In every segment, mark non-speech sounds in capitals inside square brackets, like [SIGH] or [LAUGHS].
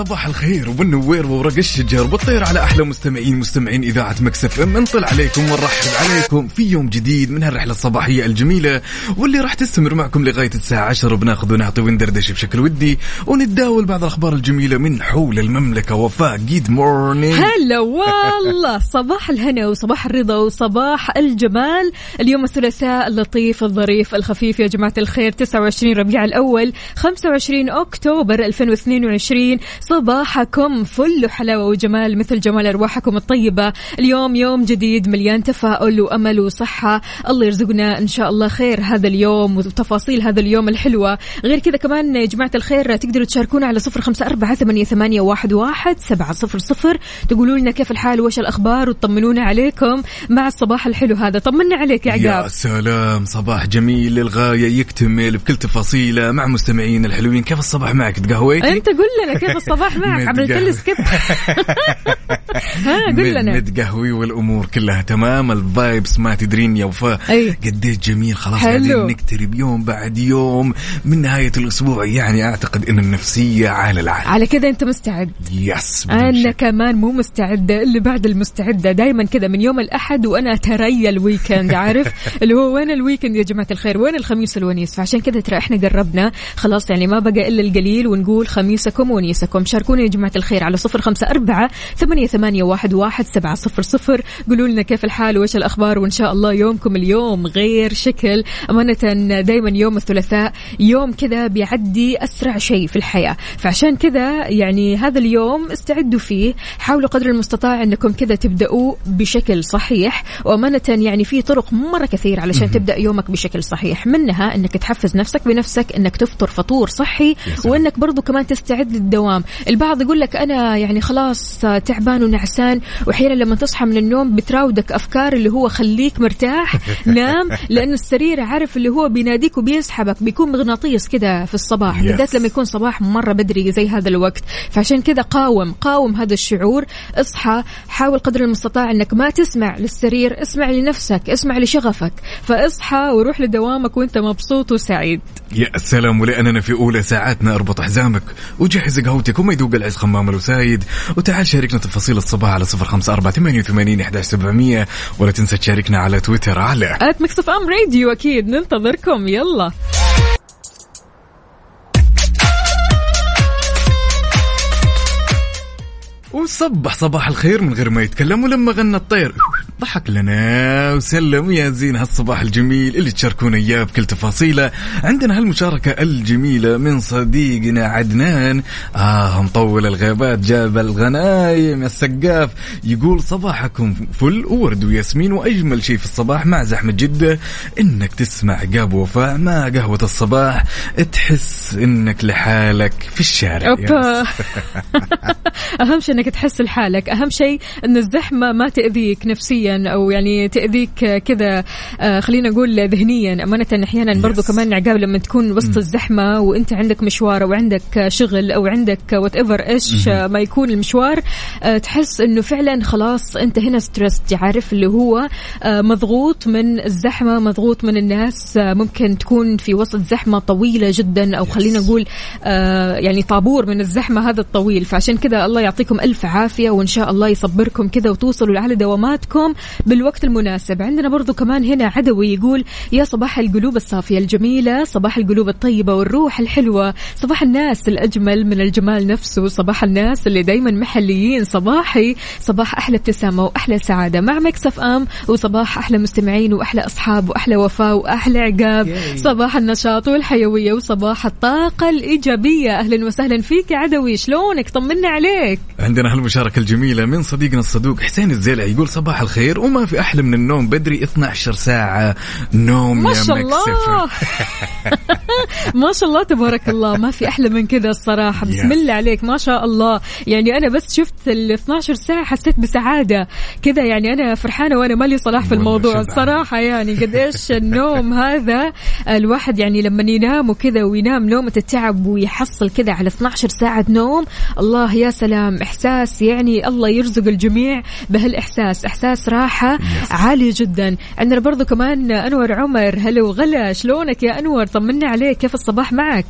صباح الخير والنوير وورق الشجر والطير على أحلى مستمعين مستمعين إذاعة ميكس اف ام نطل عليكم ونرحب عليكم في يوم جديد من هالرحلة الصباحية الجميلة واللي راح تستمر معكم لغاية الساعة 10 بناخذ ونعطي وندردش بشكل ودي ونتداول بعض الأخبار الجميلة من حول المملكة. وفاء good morning هلا والله. [LAUGHS] صباح الهنا وصباح الرضا وصباح الجمال. اليوم الثلاثاء اللطيف الظريف الخفيف. يا جماعة الخير 29 ربيع الأول 25 أكتوبر 2022 صباحكم فل حلاوة وجمال مثل جمال أرواحكم الطيبة. اليوم يوم جديد مليان تفاؤل وأمل وصحة. الله يرزقنا إن شاء الله خير هذا اليوم وتفاصيل هذا اليوم الحلوة. غير كذا كمان يا جماعة الخير تقدروا تشاركونا على صفر خمسة أربعة ثمانية, ثمانية واحد, واحد سبعة صفر صفر. تقولوا لنا كيف الحال وش الأخبار وتطمنونا عليكم مع الصباح الحلو هذا. طمنا عليك يا يا عقاب سلام صباح جميل للغاية يكتمل بكل تفاصيله مع مستمعين الحلوين. كيف الصباح معك تقهويتي؟ أنت قل لنا كيف [LAUGHS] الصباح معك عملت لي skip [LAUGHS] ها قل لنا. متقهوي والأمور كلها تمام ال vibes ما تدرين يا وفاء. قديش جميل خلاص. قاعدين نقترب يوم بعد يوم. من نهاية الأسبوع يعني أعتقد إن النفسية على العال على كذا أنت مستعد؟ yes أنا. كمان مو مستعدة اللي بعد المستعدة. دائما كذا من يوم الأحد وأنا أتريا ال weekend عارف؟ [LAUGHS] اللي هو وين ال weekend يا جماعة الخير؟ وين الخميس الونيس فعشان كذا ترى إحنا قربنا. خلاص يعني ما بقى إلا القليل ونقول خميسكم ونيسكم. شاركونا يا جماعة الخير على صفر خمسة أربعة ثمانية, ثمانية واحد, واحد سبعة صفر صفر. قولوا لنا كيف الحال؟ وإيش الأخبار؟ وإن شاء الله يومكم اليوم غير شكل. أمانة دائما يوم الثلاثاء يوم كذا بيعدي أسرع شيء في الحياة. فعشان كذا يعني هذا اليوم استعدوا فيه. حاولوا قدر المستطاع إنكم كذا تبدأوا بشكل صحيح. وأمانة يعني في طرق مرة كثير علشان تبدأ يومك بشكل صحيح. منها إنك تحفز نفسك بنفسك إنك تفطر فطور صحي. وإنك برضو كمان تستعد للدوام. البعض يقول لك أنا يعني خلاص تعبان ونعسان وأحيانا لما تصحى من النوم بتراودك أفكار اللي هو خليك مرتاح [LAUGHS] نام لأن السرير عارف اللي هو بيناديك وبيسحبك بيكون مغناطيس كذا في الصباح Yes. بالذات لما يكون صباح مرة بدري زي هذا الوقت. فعشان كذا قاوم قاوم هذا الشعور اصحى حاول قدر المستطاع إنك ما تسمع للسرير اسمع لنفسك اسمع لشغفك. فاصحى وروح لدوامك وأنت مبسوط وسعيد. يا سلام ولأننا في أولى ساعاتنا أربط حزامك وجهز قهوتك وما يذوق العز خمام الوسايد. وتعال شاركنا تفاصيل الصباح على صفر خمسة أربعة ثمانية وثمانين إحداش سبعمية ولا تنسى تشاركنا على تويتر. على at ميكس اف ام راديو أكيد. ننتظركم. يلا. وصبح صباح الخير من غير ما يتكلم ولما غنى الطير. ضحك لنا وسلم يا زين هالصباح الجميل اللي تشاركونا إياه بكل تفاصيله. عندنا هالمشاركة الجميلة من صديقنا عدنان. آه مطول الغيبات جاب الغنايم السقاف. يقول صباحكم فل وورد وياسمين وأجمل شيء في الصباح مع زحمة جدة. إنك تسمع عقاب وفاء مع قهوة الصباح. تحس إنك لحالك في الشارع. [LAUGHS] أهم شيء إنك تحس لحالك. أهم شيء إن الزحمة ما تأذيك نفسيا. أو يعني تأذيك كذا آه، خلينا نقول ذهنيا أمانة أحيانا برضو Yes. كمان عقاب لما تكون وسط الزحمة وأنت عندك مشوار أو عندك شغل أو عندك whatever إيش ما يكون المشوار آه، تحس إنه فعلا خلاص أنت هنا stress عارف اللي هو آه، مضغوط من الزحمة مضغوط من الناس ممكن تكون في وسط زحمة طويلة جدا أو خلينا نقول يعني طابور من الزحمة هذا الطويل. فعشان كذا الله يعطيكم ألف عافية وإن شاء الله يصبركم كذا وتوصلوا على دواماتكم. بالوقت المناسب. عندنا برضو كمان هنا عدوي يقول يا صباح القلوب الصافية الجميلة صباح القلوب الطيبة والروح الحلوة صباح الناس الأجمل من الجمال نفسه صباح الناس اللي دايما محليين صباحي صباح أحلى ابتسامة وأحلى سعادة. مع مكسف أم وصباح أحلى مستمعين وأحلى أصحاب وأحلى وفاء وأحلى عقاب. صباح النشاط والحيوية وصباح الطاقة الإيجابية. أهلا وسهلا فيك يا عدوي شلونك؟ طمنا عليك. عندنا هالمشاركة الجميلة من صديقنا الصدوق حسين الزيلع يقول صباح الخير. الخير وما في أحلى من النوم بدري 12 ساعة نوم ما شاء الله. [LAUGHS] [LAUGHS] ما شاء الله تبارك الله. ما في أحلى من كذا الصراحة. بسم. الله عليك ما شاء الله. يعني أنا بس شفت ال 12 ساعة حسيت بسعادة. كذا يعني أنا فرحانة وأنا مالي صلاح في الموضوع شبعان. الصراحة. يعني قديش النوم [LAUGHS] هذا الواحد يعني لما ينام وكذا وينام نومة التعب ويحصل كذا على 12 ساعة نوم الله يا سلام. إحساس يعني الله يرزق الجميع بهالإحساس. إحساس راحة عالي جدا. عندنا برضو كمان أنور عمر هلا وغلا شلونك يا أنور؟ طمنا عليك كيف الصباح معك؟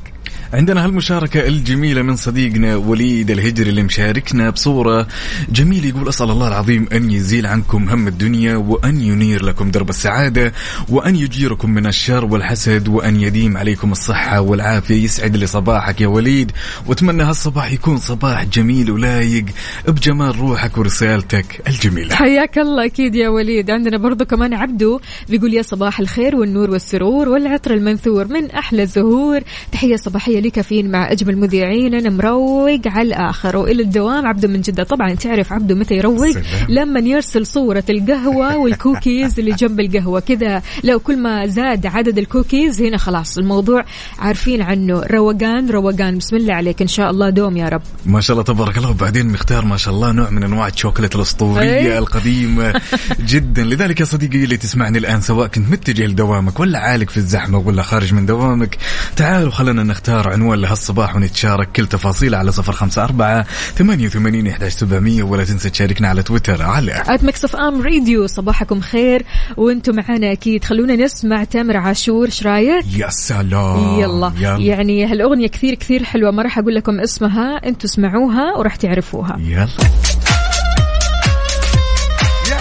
عندنا هالمشاركة الجميلة من صديقنا وليد الهجري اللي مشاركنا بصورة جميلة يقول أسأل الله العظيم أن يزيل عنكم هم الدنيا وأن ينير لكم درب السعادة وأن يجيركم من الشر والحسد وأن يديم عليكم الصحة والعافية يسعد لي صباحك يا وليد. وأتمنى هالصباح يكون صباح جميل ولايق بجمال روحك ورسالتك الجميلة. حياك الله أكيد يا وليد. عندنا برضو كمان عبدو بيقول يا صباح الخير والنور والسرور والعطر المنثور من أحلى الزهور. تحية صباحيه لكافيين مع أجمل مذيعين. أنا مروق على الآخر وإلى الدوام. عبدو من جدة. طبعا تعرف عبدو متى يروق. لما يرسل صورة القهوة والكوكيز اللي جنب القهوة. كذا لو كل ما زاد عدد الكوكيز هنا خلاص الموضوع. عارفين عنه. روقان روقان. بسم الله عليك. إن شاء الله دوم يا رب. ما شاء الله تبارك الله. وبعدين مختار ما شاء الله نوع من أنواع الشوكولاتة الأسطورية أي. القديمة جدا. لذلك يا صديقي اللي تسمعني الآن سواء كنت متجه لدوامك ولا عالق في الزحمة ولا خارج من دوامك تعالوا خلينا نختار عنوان لهالصباح ونتشارك كل تفاصيل على صفر خمسة أربعة ثمانية وثمانين إحداش سبعمية ولا تنسى تشاركنا على تويتر على at ميكس ام راديو صباحكم خير. وأنتم معنا أكيد. خلونا نسمع تامر عاشور إيش رأيك؟ يا سلام. يلا. يلا. يعني هالأغنية كثير كثير حلوة ما راح أقول لكم اسمها أنتم اسمعوها وراح تعرفوها. يلا.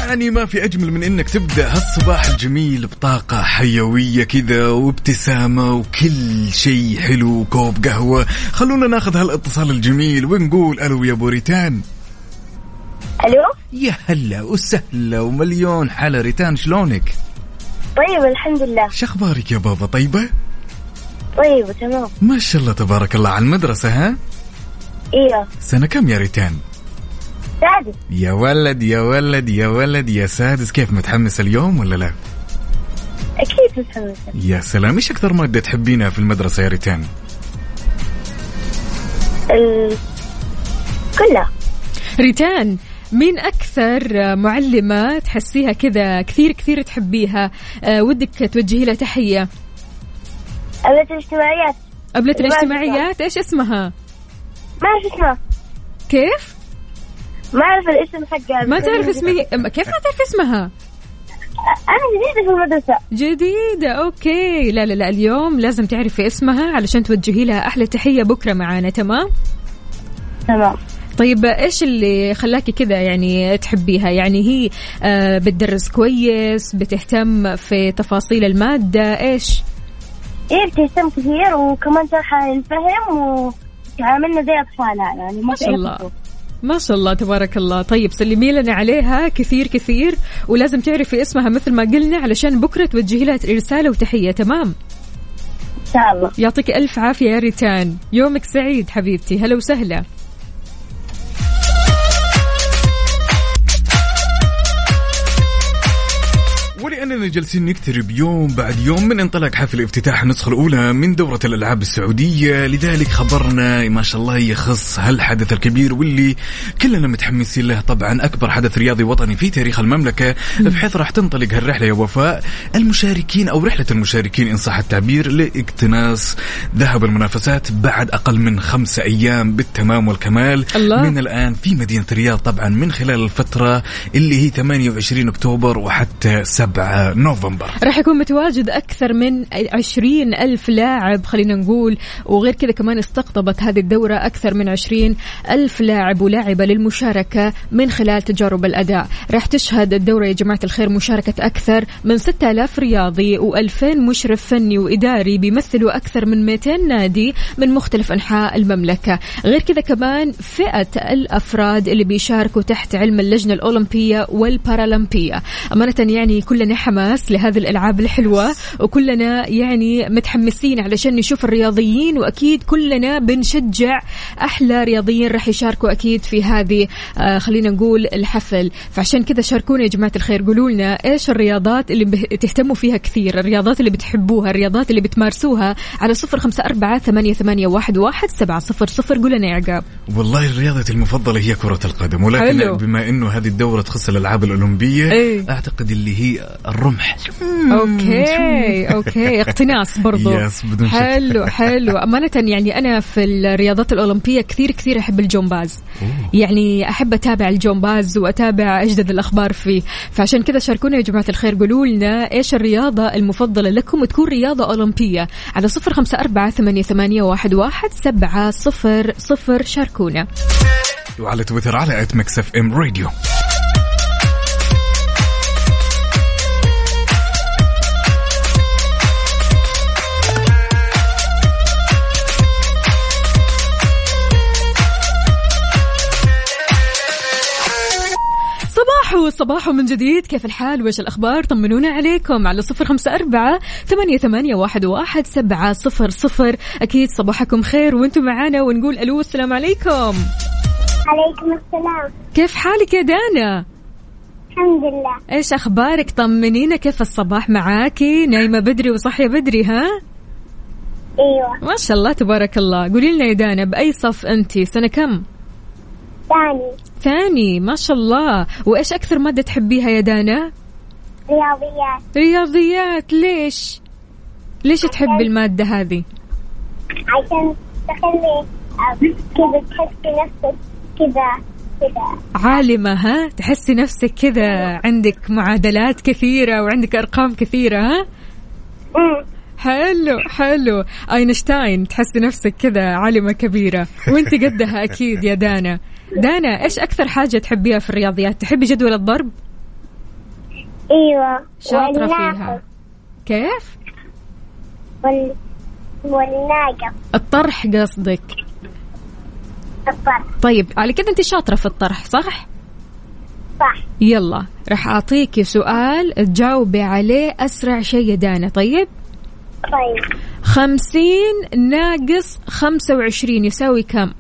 يعني ما في أجمل من إنك تبدأ هالصباح الجميل بطاقة حيوية كذا وابتسامة وكل شيء حلو وكوب قهوة. خلونا ناخذ هالاتصال الجميل ونقول ألو يا بوريتان. ألو؟ يا هلا وسهلا ومليون حلا ريتان شلونك؟ طيب الحمد لله. شخبارك يا بابا؟ طيبة؟ طيب تمام. ما شاء الله تبارك الله. على المدرسة ها؟ إيوه. سنة كم يا ريتان؟ سعد يا ولد يا ولد يا ولد يا سادس. كيف متحمس اليوم ولا لا؟ أكيد متحمسة يا سلام. إيش أكثر مادة تحبينها في المدرسة يا ريتان؟ ال... كلها. ريتان مين أكثر معلمة تحسيها كذا كثير كثير تحبيها؟ آه ودك توجهي لها تحية. أبلة الاجتماعيات. قبلة الوالدة. الاجتماعيات؟ إيش اسمها؟ ما أعرف اسمها. كيف؟ ما أعرف الاسم حقها ما تعرف اسمه أم- كيف ما تعرف اسمها؟ أنا جديدة في المدرسة. جديدة أوكي. لا لا لا اليوم لازم تعرفي اسمها علشان توجهي لها. أحلى تحية بكرة معانا تمام؟ تمام. طيب إيش اللي خلاكي كذا يعني تحبيها؟ يعني هي آه بتدرس كويس بتهتم في تفاصيل المادة إيش؟ إيه بتهتم كثير وكمان شرحها للفهم وتعاملنا زي أطفالها يعني ما شاء الله. ما شاء الله تبارك الله. طيب سلمي لنا عليها كثير كثير ولازم تعرفي اسمها مثل ما قلنا علشان بكرة توجهي لها رسالة وتحية. تمام؟ إن شاء الله. يعطيك ألف عافية يا ريتان. يومك سعيد حبيبتي. هلا وسهلا. ولأننا جالسين نقترب يوم بعد يوم من انطلاق حفل افتتاح النسخة الأولى من دورة الألعاب السعودية. لذلك خبرنا ما شاء الله يخص هالحدث الكبير واللي كلنا متحمسين له. طبعا أكبر حدث رياضي وطني في تاريخ المملكة. بحيث راح تنطلق هالرحلة يا وفاء. المشاركين أو رحلة المشاركين إن صح التعبير لاقتناص ذهب المنافسات بعد أقل من خمسة أيام بالتمام والكمال. الله. من الآن في مدينة الرياض طبعا من خلال الفترة اللي هي 28 أكتوبر وحتى 7 نوفمبر. راح يكون متواجد أكثر من عشرين ألف لاعب خلينا نقول. وغير كذا كمان استقطبت هذه الدورة أكثر من عشرين ألف لاعب ولاعبة للمشاركة من خلال تجارب الأداء. راح تشهد الدورة يا جماعة الخير مشاركة أكثر من 6000 رياضي و2000 مشرف فني وإداري بيمثلوا أكثر من 200 نادي من مختلف أنحاء المملكة. غير كذا كمان فئة الأفراد اللي بيشاركوا تحت علم اللجنة الأولمبية والبارالمبية. أمانة يعني كلنا حماس لهذه الألعاب الحلوة. وكلنا يعني متحمسين علشان نشوف الرياضيين وأكيد كلنا بنشجع أحلى رياضيين راح يشاركوا أكيد في هذه آه خلينا نقول الحفل. فعشان كذا شاركونا يا جماعة الخير. قولوا لنا إيش الرياضات اللي تهتموا فيها كثير؟ الرياضات اللي بتحبوها؟ الرياضات اللي بتمارسوها؟ على صفر خمسة أربعة ثمانية, ثمانية واحد, واحد سبعة صفر صفر. قول لنا يا عقاب. والله رياضتي المفضلة هي كرة القدم ولكن حلو. بما إنه هذه الدورة تخص الألعاب الأولمبية إيه. أعتقد اللي هي الرمح. okay [LAUGHS] okay اقتناص برضو. yes، بدون شك. حلو حلو. أمانة يعني أنا في الرياضات الأولمبية كثير كثير أحب الجمباز يعني أحب أتابع الجمباز وأتابع أجدد الأخبار فيه. فعشان كذا شاركونا يا جماعة الخير قولوا لنا إيش الرياضة المفضلة لكم وتكون رياضة أولمبية. على صفر خمسة أربعة ثمانية, ثمانية واحد, واحد سبعة صفر صفر. شاركونا. وعلى تويتر على at ميكس اف ام راديو صباحو صباحو من جديد. كيف الحال؟ وش الأخبار؟ طمنونا عليكم على صفر خمسة أربعة ثمانية, ثمانية واحد, واحد سبعة صفر صفر. أكيد صباحكم خير وأنتم معانا ونقول ألو السلام عليكم. عليكم السلام. كيف حالك يا دانا؟ الحمد لله. إيش أخبارك؟ طمنينا كيف الصباح معاكي؟ نايمة بدري وصحية بدري ها؟ أيوه. ما شاء الله تبارك الله. قولي لنا يا دانا بأي صف أنت سنة كم؟ ثاني ثاني ما شاء الله. وإيش أكثر مادة تحبيها يا دانا؟ رياضيات. رياضيات. ليش؟ ليش تحبي المادة هذه؟ عشان تخلي كذا تحسي نفسك كذا كذا. عالمة ها؟ تحسي نفسك كذا. عندك معادلات كثيرة وعندك أرقام كثيرة ها. حلو حلو. أينشتاين تحسي نفسك كذا عالمة كبيرة. وانت قدها أكيد يا دانا. دانا إيش أكثر حاجة تحبيها في الرياضيات؟ تحبي جدول الضرب؟ إيوه. والناقص. فيها. كيف؟ وال... والناقص. الطرح قصدك. الطرح. طيب على كذا أنت شاطرة في الطرح صح؟ صح. يلا راح اعطيكي سؤال تجاوبي عليه أسرع شيء يا دانا طيب؟ طيب. خمسين ناقص خمسة وعشرين يساوي كم؟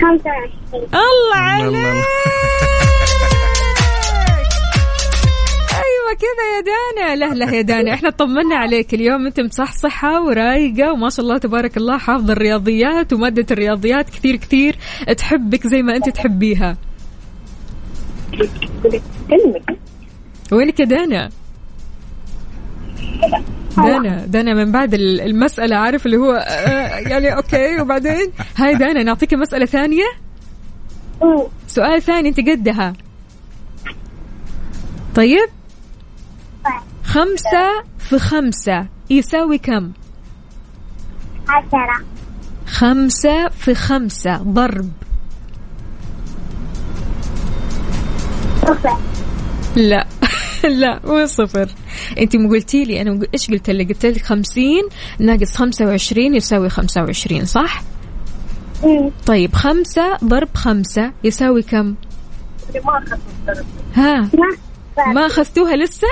25 الله عليك. أيوه كذا يا دانا. لا لا يا دانا إحنا طمنا عليك اليوم. أنت مصحصحة ورايقة وما شاء الله تبارك الله حافظه الرياضيات ومادة الرياضيات كثير كثير تحبك زي ما أنت تحبيها. وينك يا دانا؟ دانا دانا من بعد ال- المسألة عارف اللي هو آه، يعني أوكي وبعدين؟ هاي دانا نعطيك مسألة ثانية. سؤال ثاني أنت قدها. طيب طيب. خمسة في خمسة يساوي كم؟ عشرة. خمسة في خمسة ضرب. صفر. لا [LAUGHS] لا مو صفر. انت مو قلتي لي أنا إيش قلت لك؟ قلت لك 50 ناقص 25 يساوي 25 صح؟ أمم. طيب خمسة ضرب خمسة يساوي كم؟ ها؟ ما أخذتوها لسه؟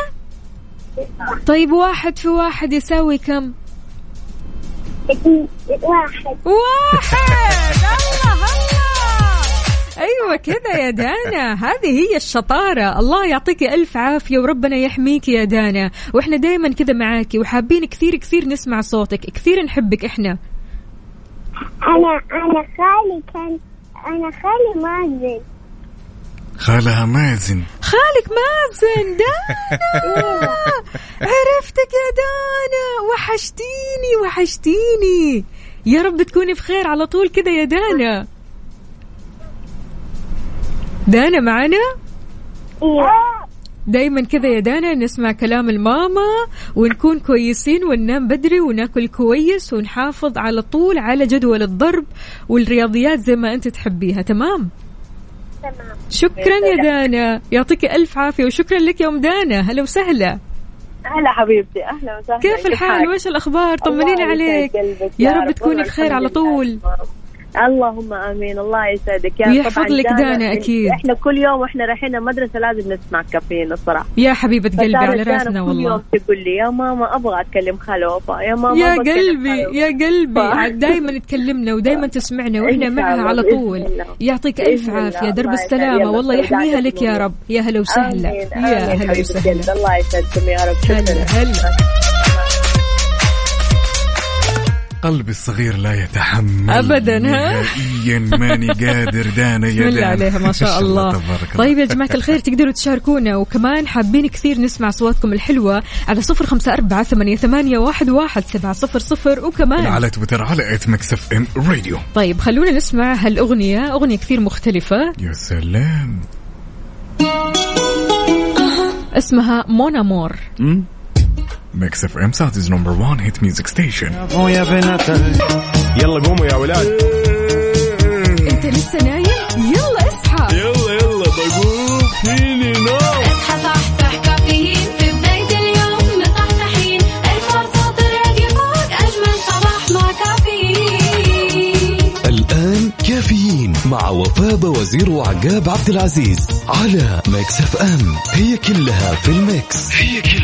طيب واحد في واحد يساوي كم؟ اتنين- واحد. واحد! الله الله! أيوه كذا يا دانا. هذه هي الشطارة. الله يعطيك ألف عافية وربنا يحميك يا دانا. وإحنا دائما كذا معاكي وحابين كثير كثير نسمع صوتك. كثير نحبك إحنا. أنا أنا خالي كان أنا خالي مازن. خالها مازن. خالك مازن. دانا. عرفتك يا دانا. وحشتيني وحشتيني. يا رب تكوني بخير على طول كذا يا دانا. دانا معنا؟ أيوه دايما كذا يا دانا نسمع كلام الماما ونكون كويسين وننام بدري وناكل كويس ونحافظ على طول على جدول الضرب والرياضيات زي ما أنت تحبيها تمام؟ تمام. شكرا يا دانا. يعطيك ألف عافية وشكرا لك يا أم دانا. هلا وسهلا. هلا حبيبتي أهلا وسهلا. كيف الحال؟ وش الأخبار؟ طمنيني الله عليك. يا رب تكوني بخير على الحمد لله. اللهم آمين الله يسعدك يا ويحفظ لك دانا أكيد. إحنا كل يوم وإحنا رايحين المدرسة لازم نسمع كافيين الصراحة يا حبيبة قلبي على راسنا كل والله يوم تقول لي يا ماما أبغى أتكلم خالة وفاء يا ماما يا قلبي. يا قلبي دائما تكلمنا ودائما [LAUGHS] تسمعنا وإحنا معها على طول. يعطيك ألف. عافية درب. السلامة والله يحميها لك يا. رب يا هلا وسهلا. يا هلا وسهلا. الله يسعدكم يا رب شكرا هلا قلبي الصغير لا يتحمل أبداً، ها؟ نهائيا ماني [LAUGHS] قادر دانا يا دانا. عليها ما شاء [LAUGHS] الله. تبارك طيب يا جماعة الخير تقدروا تشاركونا. وكمان حابين كثير نسمع أصواتكم الحلوة على صفر خمسة أربعة ثمانية, ثمانية واحد, واحد سبعة صفر صفر. وكمان على تويتر على at Mix FM Radio طيب خلونا نسمع هالأغنية. أغنية كثير مختلفة. يا سلام. اسمها Mon Amour. Mix FM Saudi's number 1 hit music station يلا قوموا يا ولاد. أنت لسه نايم؟ يلا اصحى. يلا يلا بقوم. فيني نو اصحى صحصح كافيين. في بداية اليوم مصحصحين الفرصة تراك فوق أجمل صباح مع كافيين. الآن كافيين مع وفاء وزير وعقاب عبد العزيز على Mix FM هي كلها في ال Mix. هي كلها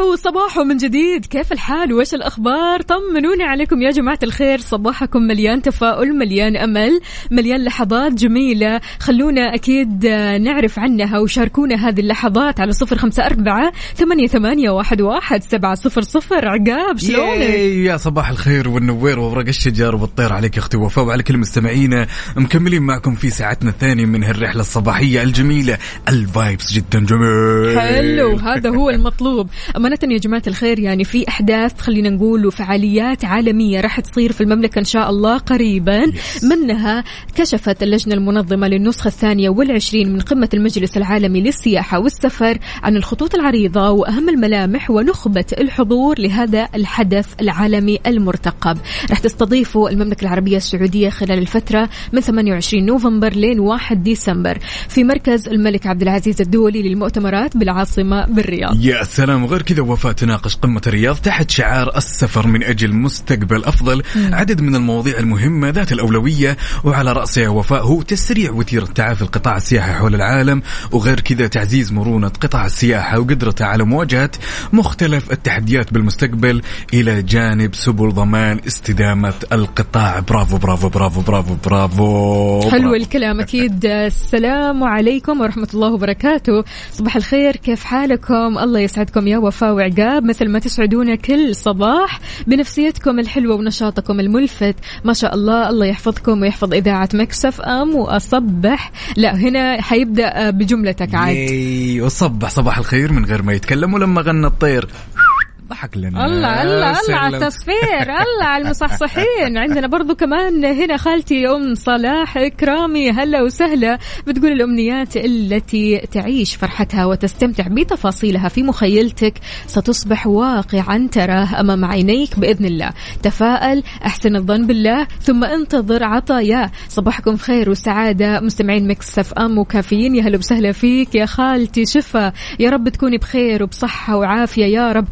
صباح وصباح من جديد. كيف الحال؟ وش الأخبار؟ طمنوني عليكم يا جماعة الخير. صباحكم مليان تفاؤل مليان أمل مليان لحظات جميلة. خلونا أكيد آه، نعرف عنها وشاركونا هذه اللحظات على صفر خمسة أربعة ثمانية, ثمانية واحد, واحد سبعة صفر صفر. عقاب شلونك؟ يا صباح الخير والنوير وورق الشجر والطير. عليك يا أختي وفاء وعلى كل مستمعينا. مكملين معكم في ساعتنا الثانية من هالرحلة الصباحية الجميلة. الفايبس جدا جميل. حلو هذا هو المطلوب. أمانة يا جماعة الخير يعني في أحداث خلينا نقول وفعاليات عالمية راح تصير في المملكة إن شاء الله قريبا. منها كشفت اللجنة المنظمة للنسخة الثانية والعشرين من قمة المجلس العالمي للسياحة والسفر عن الخطوط العريضة وأهم الملامح ونخبة الحضور لهذا الحدث العالمي المرتقب. راح تستضيفه المملكة العربية السعودية خلال الفترة من 28 نوفمبر لين 1 ديسمبر في مركز الملك عبد العزيز الدولي للمؤتمرات بالعاصمة بالرياض. يا سلام. وغير كذا وفاء تناقش قمة الرياض تحت شعار السفر من أجل مستقبل أفضل. عدد من المواضيع المهمة ذات الأولوية وعلى رأسها وفاء هو تسريع وتيرة تعافي القطاع السياحي حول العالم وغير كذا تعزيز مرونة قطاع السياحة وقدرته على مواجهة مختلف التحديات بالمستقبل إلى جانب سبل ضمان استدامة القطاع. برافو برافو برافو برافو برافو. حلو. الكلام أكيد. السلام عليكم ورحمة الله وبركاته. صباح الخير كيف حالكم؟ الله يسعدكم يا وفاء. وعقاب مثل ما تسعدونا كل صباح بنفسيتكم الحلوة ونشاطكم الملفت. ما شاء الله الله يحفظكم ويحفظ إذاعة مكسف أم وأصبح. لا هنا حيبدأ بجملتك عاد. وصبح صباح الخير من غير ما يتكلم ولما غنى الطير. ضحك لنا. الله الله الله على. التصفير الله على المصحصحين. [LAUGHS] عندنا برضو كمان هنا خالتي أم صلاح إكرامي هلا وسهلا. بتقول الأمنيات التي تعيش فرحتها وتستمتع بتفاصيلها في مخيلتك ستصبح واقعا تراه أمام عينيك بإذن الله. تفائل أحسن الظن بالله ثم انتظر عطاياه صباحكم خير وسعادة. مستمعين Mix FM وكافيين يا هلا وسهلا فيك. يا خالتي شفا يا رب تكوني بخير وبصحة وعافية يا رب.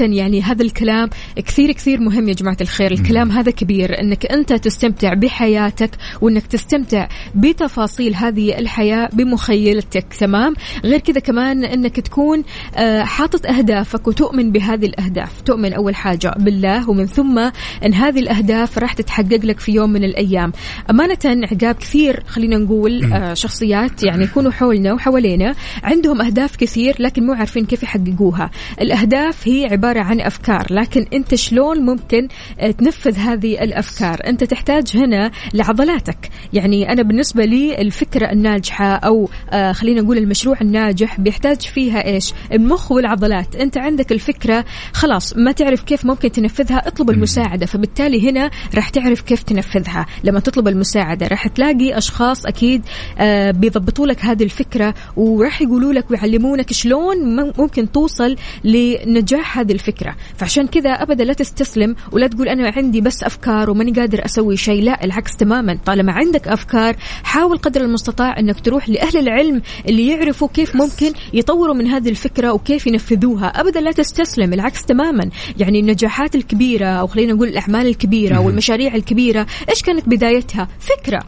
يعني هذا الكلام كثير كثير مهم يا جماعة الخير. الكلام هذا كبير. أنك أنت تستمتع بحياتك وأنك تستمتع بتفاصيل هذه الحياة بمخيلتك تمام؟ غير كذا كمان أنك تكون آه، حاطط أهدافك وتؤمن بهذه الأهداف. تؤمن أول حاجة بالله ومن ثم أن هذه الأهداف راح تتحقق لك في يوم من الأيام. أمانة عقاب كثير خلينا نقول آه، شخصيات يعني يكونوا حولنا وحوالينا عندهم أهداف كثير لكن مو عارفين كيف يحققوها. الأهداف هي عبارة عبارة عن أفكار لكن أنت شلون ممكن آه، تنفذ هذه الأفكار؟ أنت تحتاج هنا لعضلاتك. يعني أنا بالنسبة لي الفكرة الناجحة أو آه، خلينا نقول المشروع الناجح بيحتاج فيها إيش؟ المخ والعضلات. أنت عندك الفكرة خلاص ما تعرف كيف ممكن تنفذها اطلب المساعدة. فبالتالي هنا راح تعرف كيف تنفذها. لما تطلب المساعدة راح تلاقي أشخاص أكيد آه، بيضبطوا لك هذه الفكرة وراح يقولوا لك ويعلمونك شلون مم- ممكن توصل لنجاح هذه الفكرة. فعشان كذا أبدا لا تستسلم ولا تقول أنا عندي بس أفكار وماني قادر أسوي شيء. لا العكس تماما. طالما عندك أفكار حاول قدر المستطاع إنك تروح لأهل العلم اللي يعرفوا كيف ممكن يطوروا من هذه الفكرة وكيف ينفذوها. أبدا لا تستسلم. العكس تماما. يعني النجاحات الكبيرة أو خلينا نقول الأعمال الكبيرة والمشاريع الكبيرة إيش كانت بدايتها؟ فكرة.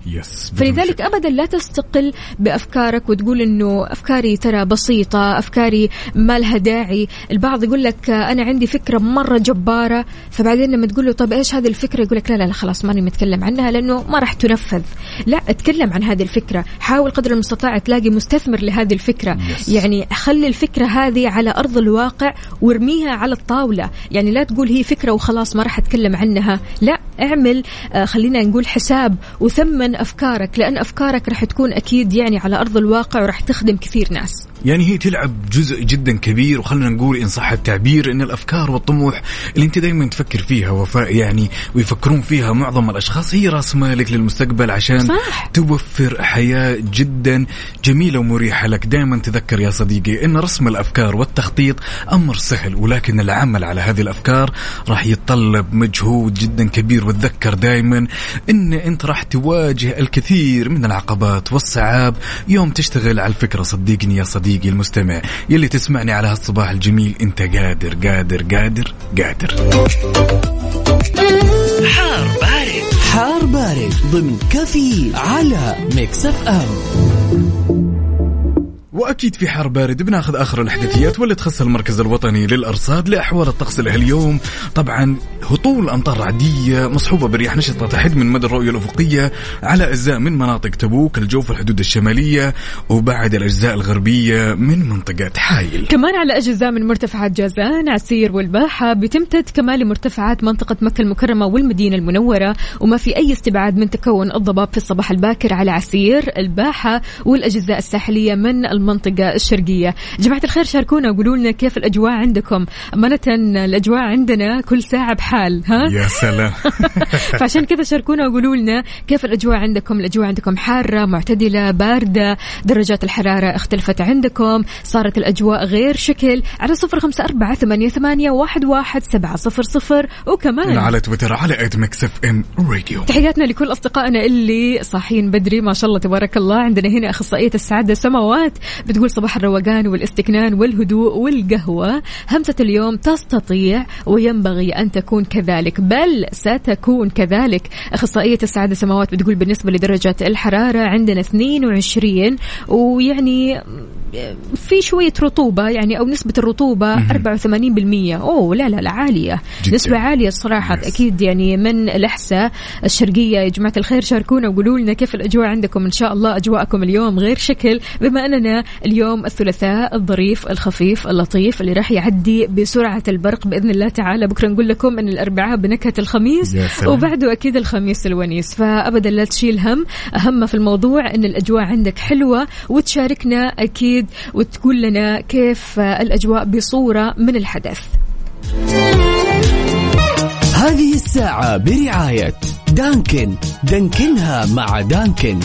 فلذلك أبدا لا تستقل بأفكارك وتقول إنه أفكاري ترى بسيطة أفكاري ما لها داعي. البعض يقول لك آه، أنا عندي فكرة مرة جبارة فبعدين لما تقول له طب إيش هذه الفكرة؟ يقول لك لا لا لا خلاص ماني متكلم عنها لأنه ما راح تنفذ. لا أتكلم عن هذه الفكرة. حاول قدر المستطاع تلاقي مستثمر لهذه الفكرة. Yes. يعني خلي الفكرة هذه على أرض الواقع وارميها على الطاولة. يعني لا تقول هي فكرة وخلاص ما راح أتكلم عنها. لا اعمل آه، خلينا نقول حساب وثمن أفكارك لأن أفكارك راح تكون أكيد يعني على أرض الواقع وراح تخدم كثير ناس. يعني هي تلعب جزء جدا كبير وخلنا نقول إن صح التعبير ان الأفكار والطموح اللي أنت دائما تفكر فيها وفاء يعني ويفكرون فيها معظم الأشخاص هي رأس مالك للمستقبل عشان صح. توفر حياة جدا جميلة ومريحة لك. دائما تذكر يا صديقي إن رسم الأفكار والتخطيط أمر سهل ولكن العمل على هذه الأفكار راح يتطلب مجهود جدا كبير. وتذكر دائما إن أنت راح تواجه الكثير من العقبات والصعاب يوم تشتغل على الفكرة. صدقني يا صديقي المستمع يلي تسمعني على هالصباح الجميل أنت قادر قادر قادر قادر. حار بارد. حار بارد ضمن كافيين على Mix FM. وأكيد في حار بارد بناخذ آخر الاحداثيات واللي تخص المركز الوطني للأرصاد لأحوال الطقس له اليوم. طبعا هطول أمطار رعديه مصحوبة برياح نشطة تحد من مدى الرؤية الأفقية على أجزاء من مناطق تبوك الجوف الحدود الشمالية وبعد الأجزاء الغربية من منطقة حايل. كمان على أجزاء من مرتفعات جازان عسير والباحة بتمتد كمان لمرتفعات منطقة مكة المكرمة والمدينة المنورة وما في أي استبعاد من تكون الضباب في الصباح الباكر على عسير الباحة والأجزاء الساحلية من المنطقة الشرقية. جماعة الخير شاركونا وقولوا لنا كيف الأجواء عندكم. أمانة الأجواء عندنا كل ساعة بحال ها؟ يا سلام. [LAUGHS] فعشان كذا شاركونا وقولوا لنا كيف الأجواء عندكم. الأجواء عندكم حارة معتدلة باردة درجات الحرارة اختلفت عندكم صارت الأجواء غير شكل. على صفر خمسة أربعة ثمانية, ثمانية واحد, واحد سبعة صفر صفر. وكمان على تويتر على at Mix FM Radio تحياتنا لكل أصدقائنا اللي صاحيين بدري. ما شاء الله تبارك الله. عندنا هنا أخصائية السعادة سماوات. بتقول صباح الروقان والاستكنان والهدوء والقهوة. همسة اليوم تستطيع وينبغي أن تكون كذلك بل ستكون كذلك. أخصائية السعادة سماوات بتقول بالنسبة لدرجة الحرارة عندنا 22 ويعني في شوية رطوبة يعني أو نسبة الرطوبة 84% أوه لا لا لا عالية. جداً. نسبة عالية الصراحة Yes. أكيد يعني من الأحساء الشرقية. يا جماعة الخير شاركونا وقولوا لنا كيف الأجواء عندكم. إن شاء الله أجواءكم اليوم غير شكل بما أننا اليوم الثلاثاء الظريف الخفيف اللطيف اللي راح يعدي بسرعة البرق. بإذن الله تعالى بكرة نقول لكم إن الأربعاء بنكهة الخميس سلام. وبعده أكيد الخميس الونيس. فابدا لا تشيل هم اهم في الموضوع إن الأجواء عندك حلوة وتشاركنا أكيد وتقول لنا كيف الأجواء بصورة من الحدث. هذه الساعة برعاية دانكن. دانكنها مع دانكن.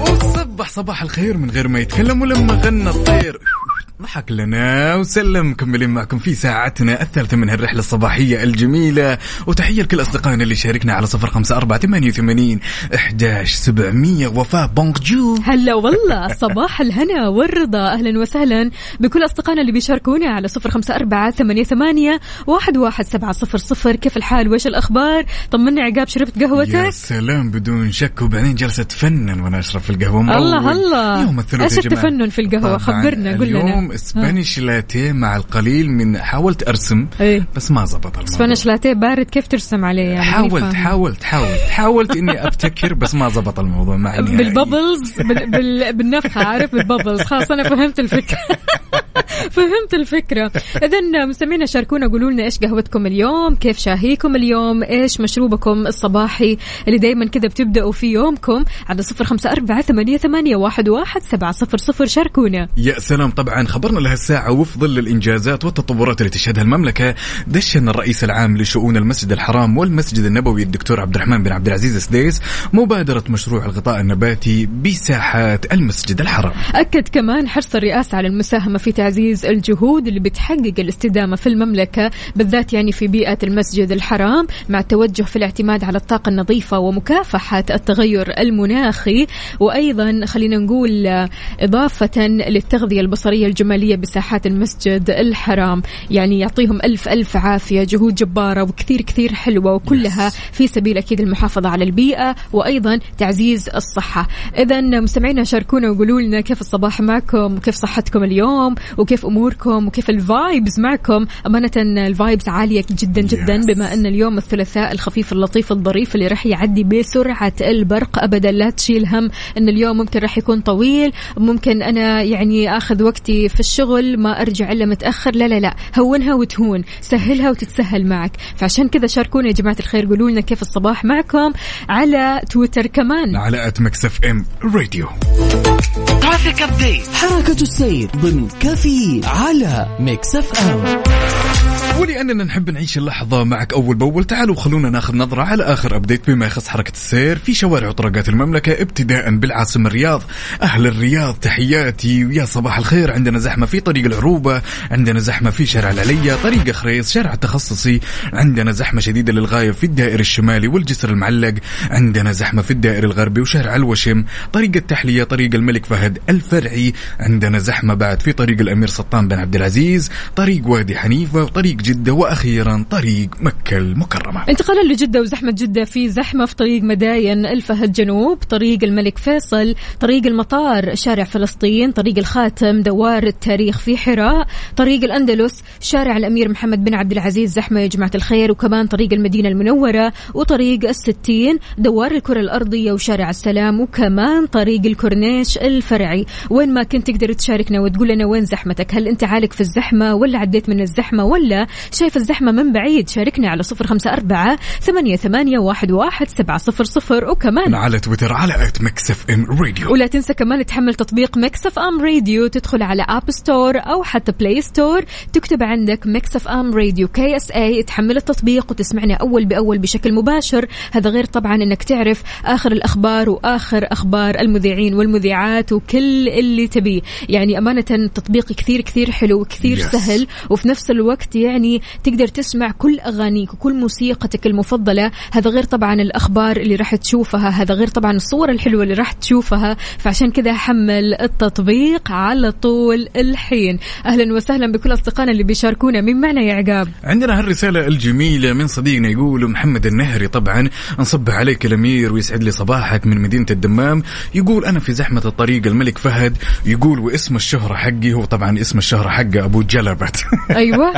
وصبح صباح الخير من غير ما يتكلم ولما غنى الطير. ضحك لنا وسلم مكملين معكم في ساعتنا الثالثة من هالرحلة الصباحية الجميلة. وتحية لكل أصدقائنا اللي شاركنا على صفر خمسة أربعة ثمانية وثمانين إحداش سبعمية. وفاء بونجو هلا والله صباح الهنا والرضا. أهلا وسهلا بكل أصدقائنا اللي بيشاركونا على صفر خمسة أربعة ثمانية, ثمانية واحد, واحد سبعة صفر صفر. كيف الحال؟ وإيش الأخبار؟ طمني عقاب شربت يا قهوتك سلام بدون شك. وبعدين جلست تفنن وأنا أشرب في القهوة. مروق. الله الله. يوم الثلاثاء يا. التفنن في القهوة؟ طبعاً خبرنا قول اليوم لنا اليوم اسبانيش لاتيه مع القليل من حاولت أرسم إيه بس ما زبط الموضوع Spanish latte بارد كيف ترسم عليه يعني حاولت. حاولت حاولت حاولت إني أبتكر بس ما زبط الموضوع معي نهائي. بال bubbles بال... بال... بالنفخة عارف بال bubbles خلاص أنا فهمت الفكرة [LAUGHS] [LAUGHS] فهمت الفكرة. إذا مستمعينا شاركونا قولوا لنا إيش قهوتكم اليوم كيف شاهيكم اليوم إيش مشروبكم الصباحي اللي دايما كذا بتبدأوا في يومكم على صفر خمسة أربعة ثمانية, ثمانية واحد, واحد سبعة صفر صفر. شاركونا. يا سلام. طبعا خبرنا لهالساعة وفي ظل الإنجازات والتطورات اللي تشهدها المملكة. دشن الرئيس العام لشؤون المسجد الحرام والمسجد النبوي الدكتور عبد الرحمن بن عبد العزيز السديس مبادرة مشروع الغطاء النباتي بساحات المسجد الحرام. أكد كمان حرص الرئاسة على المساهمة في تعزيز الجهود اللي بتحقق الاستدامة في المملكة بالذات يعني في بيئة المسجد الحرام مع التوجه في الاعتماد على الطاقة النظيفة ومكافحة التغير المناخي. وأيضا خلينا نقول آه، إضافة للتغذية البصرية الجمالية بساحات المسجد الحرام. يعني يعطيهم ألف ألف عافية جهود جبارة وكثير كثير حلوة وكلها في سبيل أكيد المحافظة على البيئة وأيضا تعزيز الصحة. إذا مستمعينا شاركونا وقولوا لنا كيف الصباح معكم وكيف صحتكم اليوم وكيف أموركم وكيف ال vibes معكم. أمانة ال vibes عالية جدا جدا Yes. بما أن اليوم الثلاثاء الخفيف اللطيف الظريف اللي راح يعدي بسرعة البرق. أبدا لا تشيل هم أن اليوم ممكن راح يكون طويل. ممكن أنا يعني أخذ وقتي في الشغل ما أرجع إلا متأخر. لا لا لا. هونها وتهون. سهلها وتتسهل معك. فعشان كذا شاركونا يا جماعة الخير. قولوا لنا كيف الصباح معكم على تويتر كمان. على at Mix FM Radio. Traffic update حركة السير ضمن كافيين على Mix FM. ولاننا نحب نعيش اللحظة معك أول بأول. تعالوا خلونا ناخذ نظرة على آخر update بما يخص حركة السير في شوارع وطرقات المملكة ابتداء بالعاصمة الرياض. أهل الرياض تحياتي. ويا صباح الخير. عندنا زحمة في طريق العروبة عندنا زحمة في شارع العليا طريق خريص شارع التخصصي عندنا زحمة شديدة للغاية في الدائري الشمالي والجسر المعلق. عندنا زحمة في الدائري الغربي وشارع الوشم. طريق التحلية طريق الملك فهد الفرعي. عندنا زحمة بعد في طريق الأمير سلطان بن عبد العزيز. طريق وادي حنيفة وطريق جدة وأخيرا طريق مكة المكرمة. انتقالا لجدة وزحمة جدة في زحمة في طريق مداين الفهد جنوب طريق الملك فيصل طريق المطار شارع فلسطين طريق الخاتم دوار التاريخ في حراء طريق الأندلس شارع الأمير محمد بن عبد العزيز. زحمة يا جماعة الخير وكمان طريق المدينة المنورة وطريق الستين دوار الكرة الأرضية وشارع السلام وكمان طريق الكورنيش الفرعي. وين ما كنت تقدر تشاركنا وتقول لنا وين زحمتك هل أنت عالق في الزحمة ولا عديت من الزحمة ولا شايف الزحمة من بعيد. شاركنا على صفر خمسة أربعة ثمانية, ثمانية واحد, واحد سبعة صفر صفر. وكمان على تويتر على at Mix FM Radio ولا تنسى كمان تحمل تطبيق Mix FM Radio تدخل على App Store أو حتى Play Store تكتب عندك Mix FM Radio KSA تحمل التطبيق وتسمعنا أول بأول بشكل مباشر. هذا غير طبعا إنك تعرف آخر الأخبار وآخر أخبار المذيعين والمذيعات وكل اللي تبيه. يعني أمانة التطبيق كثير كثير حلو وكثير Yes. سهل. وفي نفس الوقت يعني تقدر تسمع كل أغانيك وكل موسيقتك المفضلة. هذا غير طبعا الأخبار اللي راح تشوفها هذا غير طبعا الصور الحلوة اللي راح تشوفها. فعشان كذا حمل التطبيق على طول الحين. أهلا وسهلا بكل أصدقائنا اللي بيشاركونا. مين معنا يا عقاب؟ عندنا هالرسالة الجميلة من صديقنا يقول محمد النهري طبعا نصبح عليك الأمير ويسعد لي صباحك من مدينة الدمام. يقول أنا في زحمة الطريق الملك فهد. يقول واسم الشهرة حقي هو طبعا اسم الشهرة حقه أبو جلبت. [LAUGHS] أيوه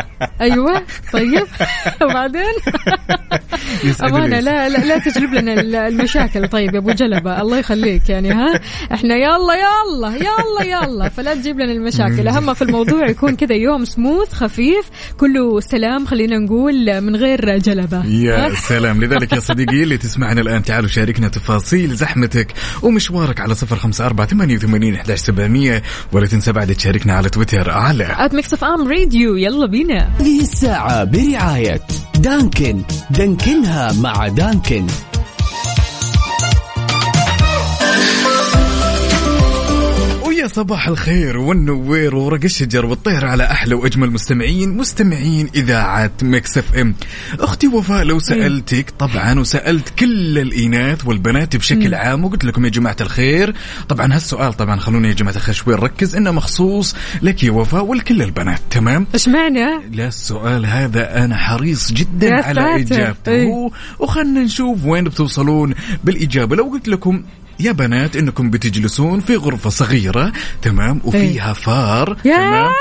أيوه طيب. [LAUGHS] وبعدين [LAUGHS] امانه. لا لا, لا تجلب لنا ال- المشاكل. طيب يا أبو جلبة الله يخليك يعني ها؟ إحنا يلا يلا يلا يلا. فلا تجيب لنا المشاكل. أهم في الموضوع يكون كذا يوم سموث خفيف كله سلام خلينا نقول من غير جلبة. يا سلام. لذلك يا صديقي اللي تسمعنا الآن تعالوا شاركنا تفاصيل زحمتك ومشوارك على صفر خمسة أربعة ثمانية وثمانين إحداش سبعمية ولا تنسى بعد تشاركنا على تويتر على at Mix FM Radio يلا بينا. الساعة برعاية دانكن. دانكنها مع دانكن. ويا صباح الخير والنوير ورق الشجر والطير على أحلى وأجمل مستمعين مستمعين إذاعة Mix FM. أختي وفاء لو سألتك طبعا وسألت كل الإناث والبنات بشكل عام وقلت لكم يا جماعة الخير. طبعا هالسؤال طبعا خلونا يا جماعة الخير شوي نركز إنه مخصوص لك يا وفاء ولكل البنات تمام؟ إيش معنى؟ لا السؤال هذا أنا حريص جدا يا على. إجابته. إيه. وخلنا نشوف وين بتوصلون بالإجابة. لو قلت لكم يا بنات إنكم بتجلسون في غرفة صغيرة تمام؟ وفيها فار يا! تمام؟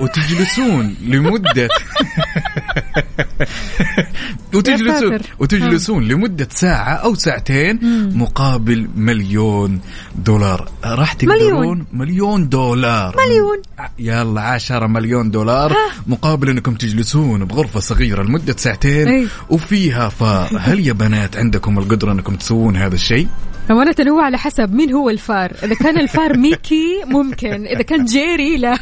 وتجلسون لمدة [LAUGHS] [LAUGHS] وتجلسون. وتجلسون لمدة ساعة أو ساعتين مقابل مليون دولار. راح تقدرون؟ مليون. دولار. مليون. يلا عشرة مليون دولار. مقابل أنكم تجلسون بغرفة صغيرة لمدة ساعتين أي. وفيها فار [LAUGHS] هل يا بنات عندكم القدرة أنكم تسوون هذا الشيء؟ أمانة هو على حسب مين هو الفار. إذا كان الفار ميكي ممكن. إذا كان جيري لا.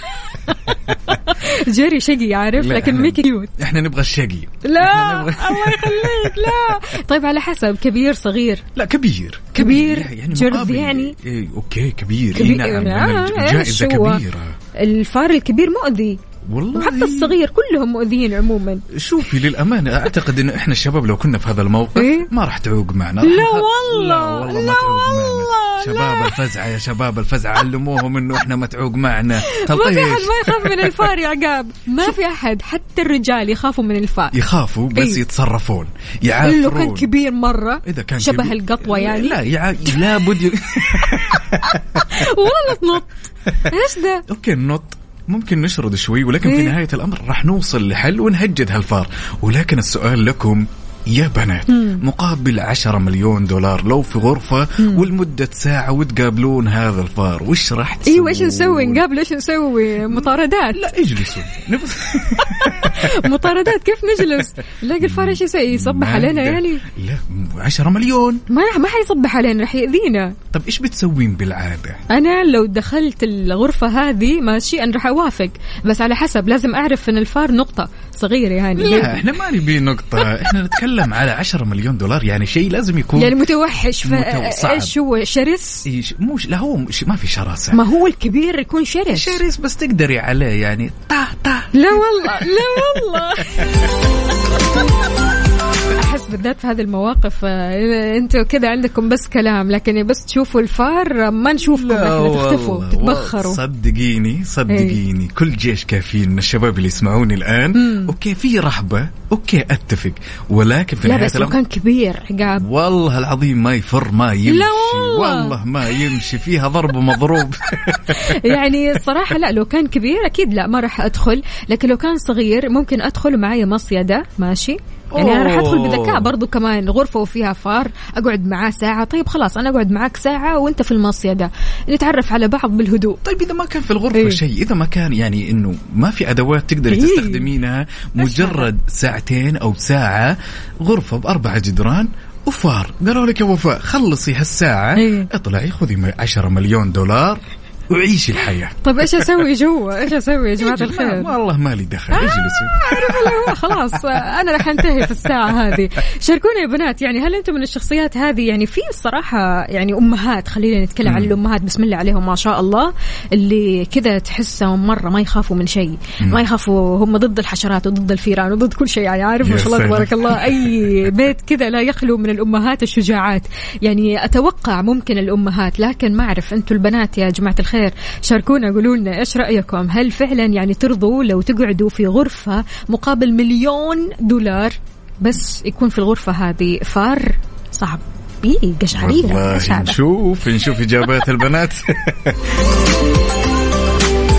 [LAUGHS] جيري شقي عارف؟ لكن ميكي cute. إحنا نبغى الشقي لا [LAUGHS] الله يخليك لا. طيب على حسب كبير صغير؟ لا كبير. كبير، جرذ مقابل- يعني. إيه okay كبير, كبير، إيه نعم آه، من إيش جائزة هو؟ كبيرة. الفار الكبير مؤذي. والله وحتى الصغير كلهم مؤذيين عموما. شوفي للأمانة أعتقد انه إحنا الشباب لو كنا في هذا الموقف إيه؟ ما راح تعوق معنا. لا والله، لا والله ما لا تعوق والله، معنا شباب الفزعة يا شباب الفزعة علموهم إنه إحنا ما تعوق معنا. ما في أحد ما يخاف من الفار يا عقاب. ما في أحد حتى الرجال يخافوا من الفار. يخافوا بس إيه. يتصرفون يعافرون لو كان كبير مرة إذا كان شبه كبير- القطوة يعني. لا يع... لابد ي... [LAUGHS] والله تنط إيش ذا [LAUGHS] okay النط ممكن نشرد شوي ولكن في إيه؟ نهاية الأمر راح نوصل لحل ونهجد هالفار ولكن السؤال لكم يا بنات مقابل عشرة مليون دولار لو في غرفة ولمدة ساعة وتقابلون هذا الفار وش راح تسوون؟ إيوه إيش نسوي؟ نقابل إيش نسوي؟ مطاردات. لا اجلسوا. [LAUGHS] مطاردات كيف نجلس؟ نلاقي الفار إيش يسوي؟ يصبح علينا. يعني؟ لا عشرة مليون. ما ما حيصبح علينا راح يأذينا. طب إيش بتسوين بالعادة؟ أنا لو دخلت الغرفة هذه ماشي أنا راح أوافق. بس على حسب لازم أعرف إن الفار نقطة صغيرة يعني. لا إحنا ما نبي نقطة إحنا [LAUGHS] نتكلم على عشرة مليون دولار يعني شيء لازم يكون يعني متوحش. إيش هو شرس؟ إيش- مو لا هو مش ما في شراسة. ما هو الكبير يكون شرس؟ شرس بس تقدري عليه يعني طا طا لا والله لا والله. [LAUGHS] بالذات في هذه المواقف آه، أنتوا كذا عندكم بس كلام لكن بس تشوفوا الفار آه، ما نشوفكم إحنا تختفوا تتبخروا. صدقيني صدقيني. كل جيش كافيين من الشباب اللي يسمعوني الآن. okay في رهبة okay أتفق. ولكن في لا نهايه بس الامر كان كبير عقاب. والله العظيم ما يفر ما يمشي. لا والله. والله ما يمشي. فيها ضرب ومضروب [LAUGHS] يعني الصراحة لا لو كان كبير أكيد لا ما راح أدخل. لكن لو كان صغير ممكن أدخل معايا مصيدة ماشي. يعني أنا راح أوه. بذكاء برضو كمان غرفة وفيها فار أقعد معاه ساعة طيب خلاص أنا أقعد معاك ساعة وأنت في المصيدة نتعرف على بعض بالهدوء طيب إذا ما كان في الغرفة إيه. شيء إذا ما كان يعني إنه ما في أدوات تقدري إيه. تستخدمينها مجرد ساعتين أو ساعة غرفة باربع جدران وفار قالوا لك يا وفاء خلصي هالساعة إيه. اطلعي خذي 10 مليون دولار وعيشي الحياة. طيب إيش أسوي جوا؟ إيش أسوي يا جماعة ما الخير؟ والله مالي دخل. اجلسي لا هو خلاص أنا راح أنتهي في الساعة هذه. شاركونا يا بنات يعني هل أنتم من الشخصيات هذه؟ يعني في الصراحه يعني أمهات خلينا نتكلم عن الأمهات بسم الله عليهم ما شاء الله اللي كذا تحسهم مرة ما يخافوا من شيء. ما يخافوا هم ضد الحشرات وضد الفيران وضد كل شيء يعني عارف ما شاء الله. تبارك الله أي بيت كذا لا يخلو من الأمهات الشجاعات. يعني أتوقع ممكن الأمهات لكن ما أعرف أنتم البنات يا جماعة الخير شاركونا قولوا لنا إيش رأيكم؟ هل فعلا يعني ترضوا لو تقعدوا في غرفة مقابل مليون دولار بس يكون في الغرفة هذه فار صعب. إيه والله إيش هذا؟ نشوف نشوف إجابات البنات. [LAUGHS]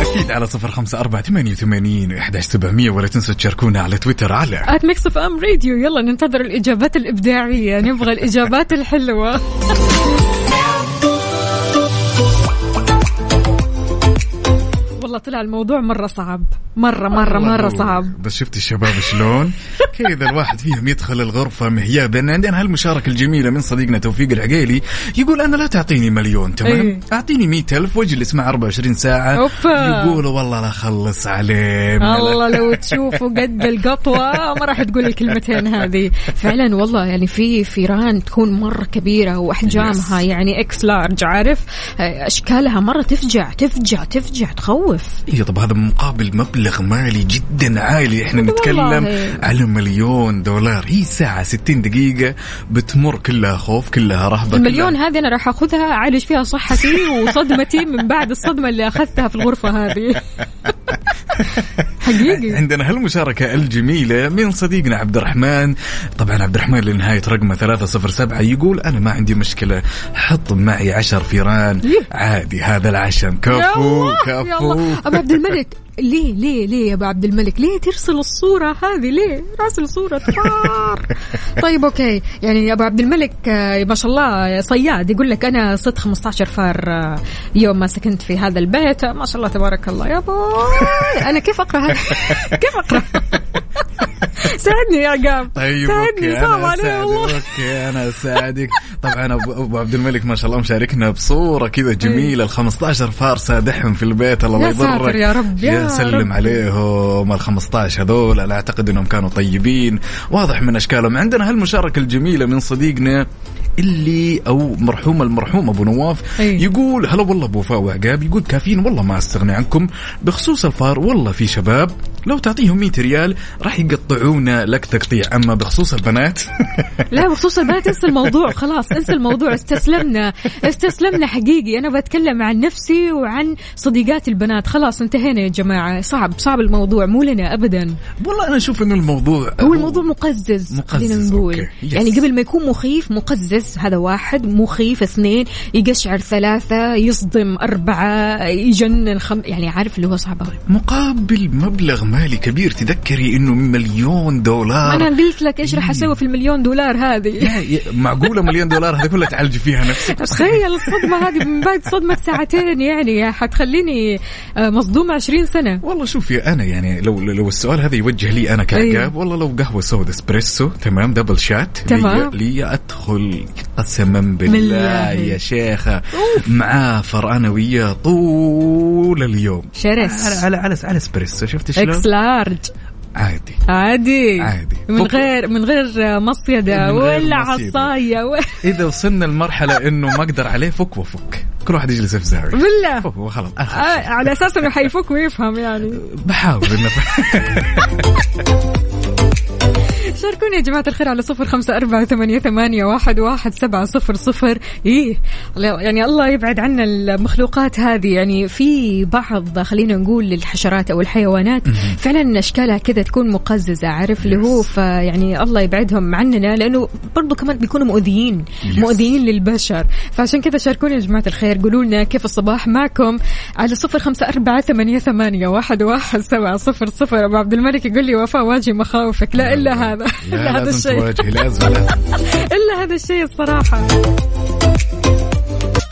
أكيد على صفر خمسة أربعة ثمانية وثمانين أحد سبعمية ولا تنسوا تشاركونا على تويتر على at Mix FM Radio يلا ننتظر الإجابات الإبداعية. نبغى الإجابات الحلوة. [LAUGHS] والله طلع الموضوع مرة صعب. مرة مرة مرة صعب. بس شفت الشباب شلون؟ كذا الواحد فيهم يدخل الغرفة مهيابا. عندنا هالمشاركة الجميلة من صديقنا توفيق العقيلي يقول أنا لا تعطيني مليون تمام؟ إيه. أعطيني مئة ألف واجلس مع 24 ساعة. أوبا. يقولوا والله لا أخلص عليه الله لو تشوفوا قد القطوة. ما راح تقول الكلمتين هذه. فعلا والله يعني في فيران تكون مرة كبيرة وأحجامها يعني إكس لارج عارف؟ أشكالها مرة تفجع تفجع تفجع تخوف. إيه طب هذا مقابل مبلغ مالي جدا عالي. إحنا. نتكلم على مليون دولار. هي ساعة 60 دقيقة بتمر كلها خوف كلها رهبة المليون هذه أنا راح أخذها أعالج فيها صحتي وصدمتي من بعد الصدمة اللي أخذتها في الغرفة هذه. حقيقي. عندنا هالمشاركة الجميلة من صديقنا عبد الرحمن. طبعا عبد الرحمن لنهاية رقمه 307 يقول أنا ما عندي مشكلة حط معي عشر فيران عادي هذا العشم. كفو كفو. أبو عبد الملك. ليه ليه ليه يا أبو عبد الملك؟ ليه ترسل الصورة هذه؟ ليه راسل صورة فار؟ [LAUGHS] طيب okay. يعني يا أبو عبد الملك آه، ما شاء الله صياد. يقول لك أنا صدت 15 فار آه، يوم ما سكنت في هذا البيت. ما شاء الله تبارك الله. يا بوي أنا كيف أقرأ هذا؟ [LAUGHS] كيف أقرأ؟ [LAUGHS] ساعدني يا عقاب طيب ساعدني صعب أنا علي والله okay أنا أساعدك. طبعا ابو عبد الملك ما شاء الله مشاركنا بصورة كذا جميلة ال 15 فار سادحهم في البيت الله يضرك يا رب، يا سلم. عليهم ال 15 هذول. أنا أعتقد إنهم كانوا طيبين. واضح من أشكالهم. عندنا هالمشاركة الجميلة من صديقنا اللي أو مرحوم المرحوم أبو نواف. أي. يقول هلا والله أبو وفاء وعقاب يقول كافيين والله ما أستغني عنكم. بخصوص الفار والله في شباب لو تعطيهم 100 ريال راح يقطعونا لك تقطيع أما بخصوص البنات [LAUGHS] لا بخصوص البنات انسى الموضوع. خلاص انسى الموضوع. استسلمنا. استسلمنا حقيقي. أنا بتكلم عن نفسي وعن صديقات البنات. خلاص انتهينا يا جماعة. صعب صعب الموضوع. مو لنا ابدا. والله أنا أشوف إنه الموضوع هو الموضوع مقزز مقزز، نقول. يعني قبل ما يكون مخيف مقزز. هذا واحد مخيف. اثنين يقشعر ثلاثة يصدم أربعة يجنن خم يعني عارف اللي هو صعب مقابل مبلغ مالي كبير تذكري إنه مليون دولار. أنا قلت لك إيش راح أسوي في المليون دولار هذه؟ معقولة مليون دولار هذه كلها تعالجي فيها نفسك؟ تخيل الصدمة هذه من بعد صدمة ساعتين يعني حتخليني آه، مصدومة 20 سنة. والله شوفي أنا يعني لو لو السؤال هذا يوجه لي أنا كعقاب أيوه. والله لو قهوة سوداء إسبريسو تمام دبل شات تمام. لي, لي أدخل قسما بالله. يا شيخة أعافر أنا وياه طول اليوم. شرس. على على على, على إسبريسو شفت شلون؟ إكس لارج عادي. عادي. عادي. من غير من غير مصيدة ولا. عصاية و... [LAUGHS] إذا وصلنا لمرحلة إنه ما أقدر عليه فك وفك. كل واحد يجلس في زاوية. بالله. وخلاص. آه على أساس إنه حيفك ويفهم يعني. بحاول انه [LAUGHS] شاركوني يا جماعة الخير على صفر خمسة أربعة ثمانية, ثمانية واحد, واحد سبعة صفر صفر. إيه يعني الله يبعد عنا المخلوقات هذه. يعني في بعض خلينا نقول الحشرات أو الحيوانات فعلا أشكالها كذا تكون مقززة عارف؟ اللي هو فيعني الله يبعدهم عننا لأنه برضو كمان بيكونوا مؤذيين. مؤذيين للبشر. فعشان كذا شاركوني يا جماعة الخير. قولوا لنا كيف الصباح معكم على صفر خمسة أربعة ثمانية, ثمانية واحد, واحد سبعة صفر صفر. أبو عبد الملك يقول لي وفاء واجه مخاوفك. لا إلا هذا. [LAUGHS] لا إلا هذا لازم الشيء. لازم لازم. [LAUGHS] إلا هذا الشيء الصراحة.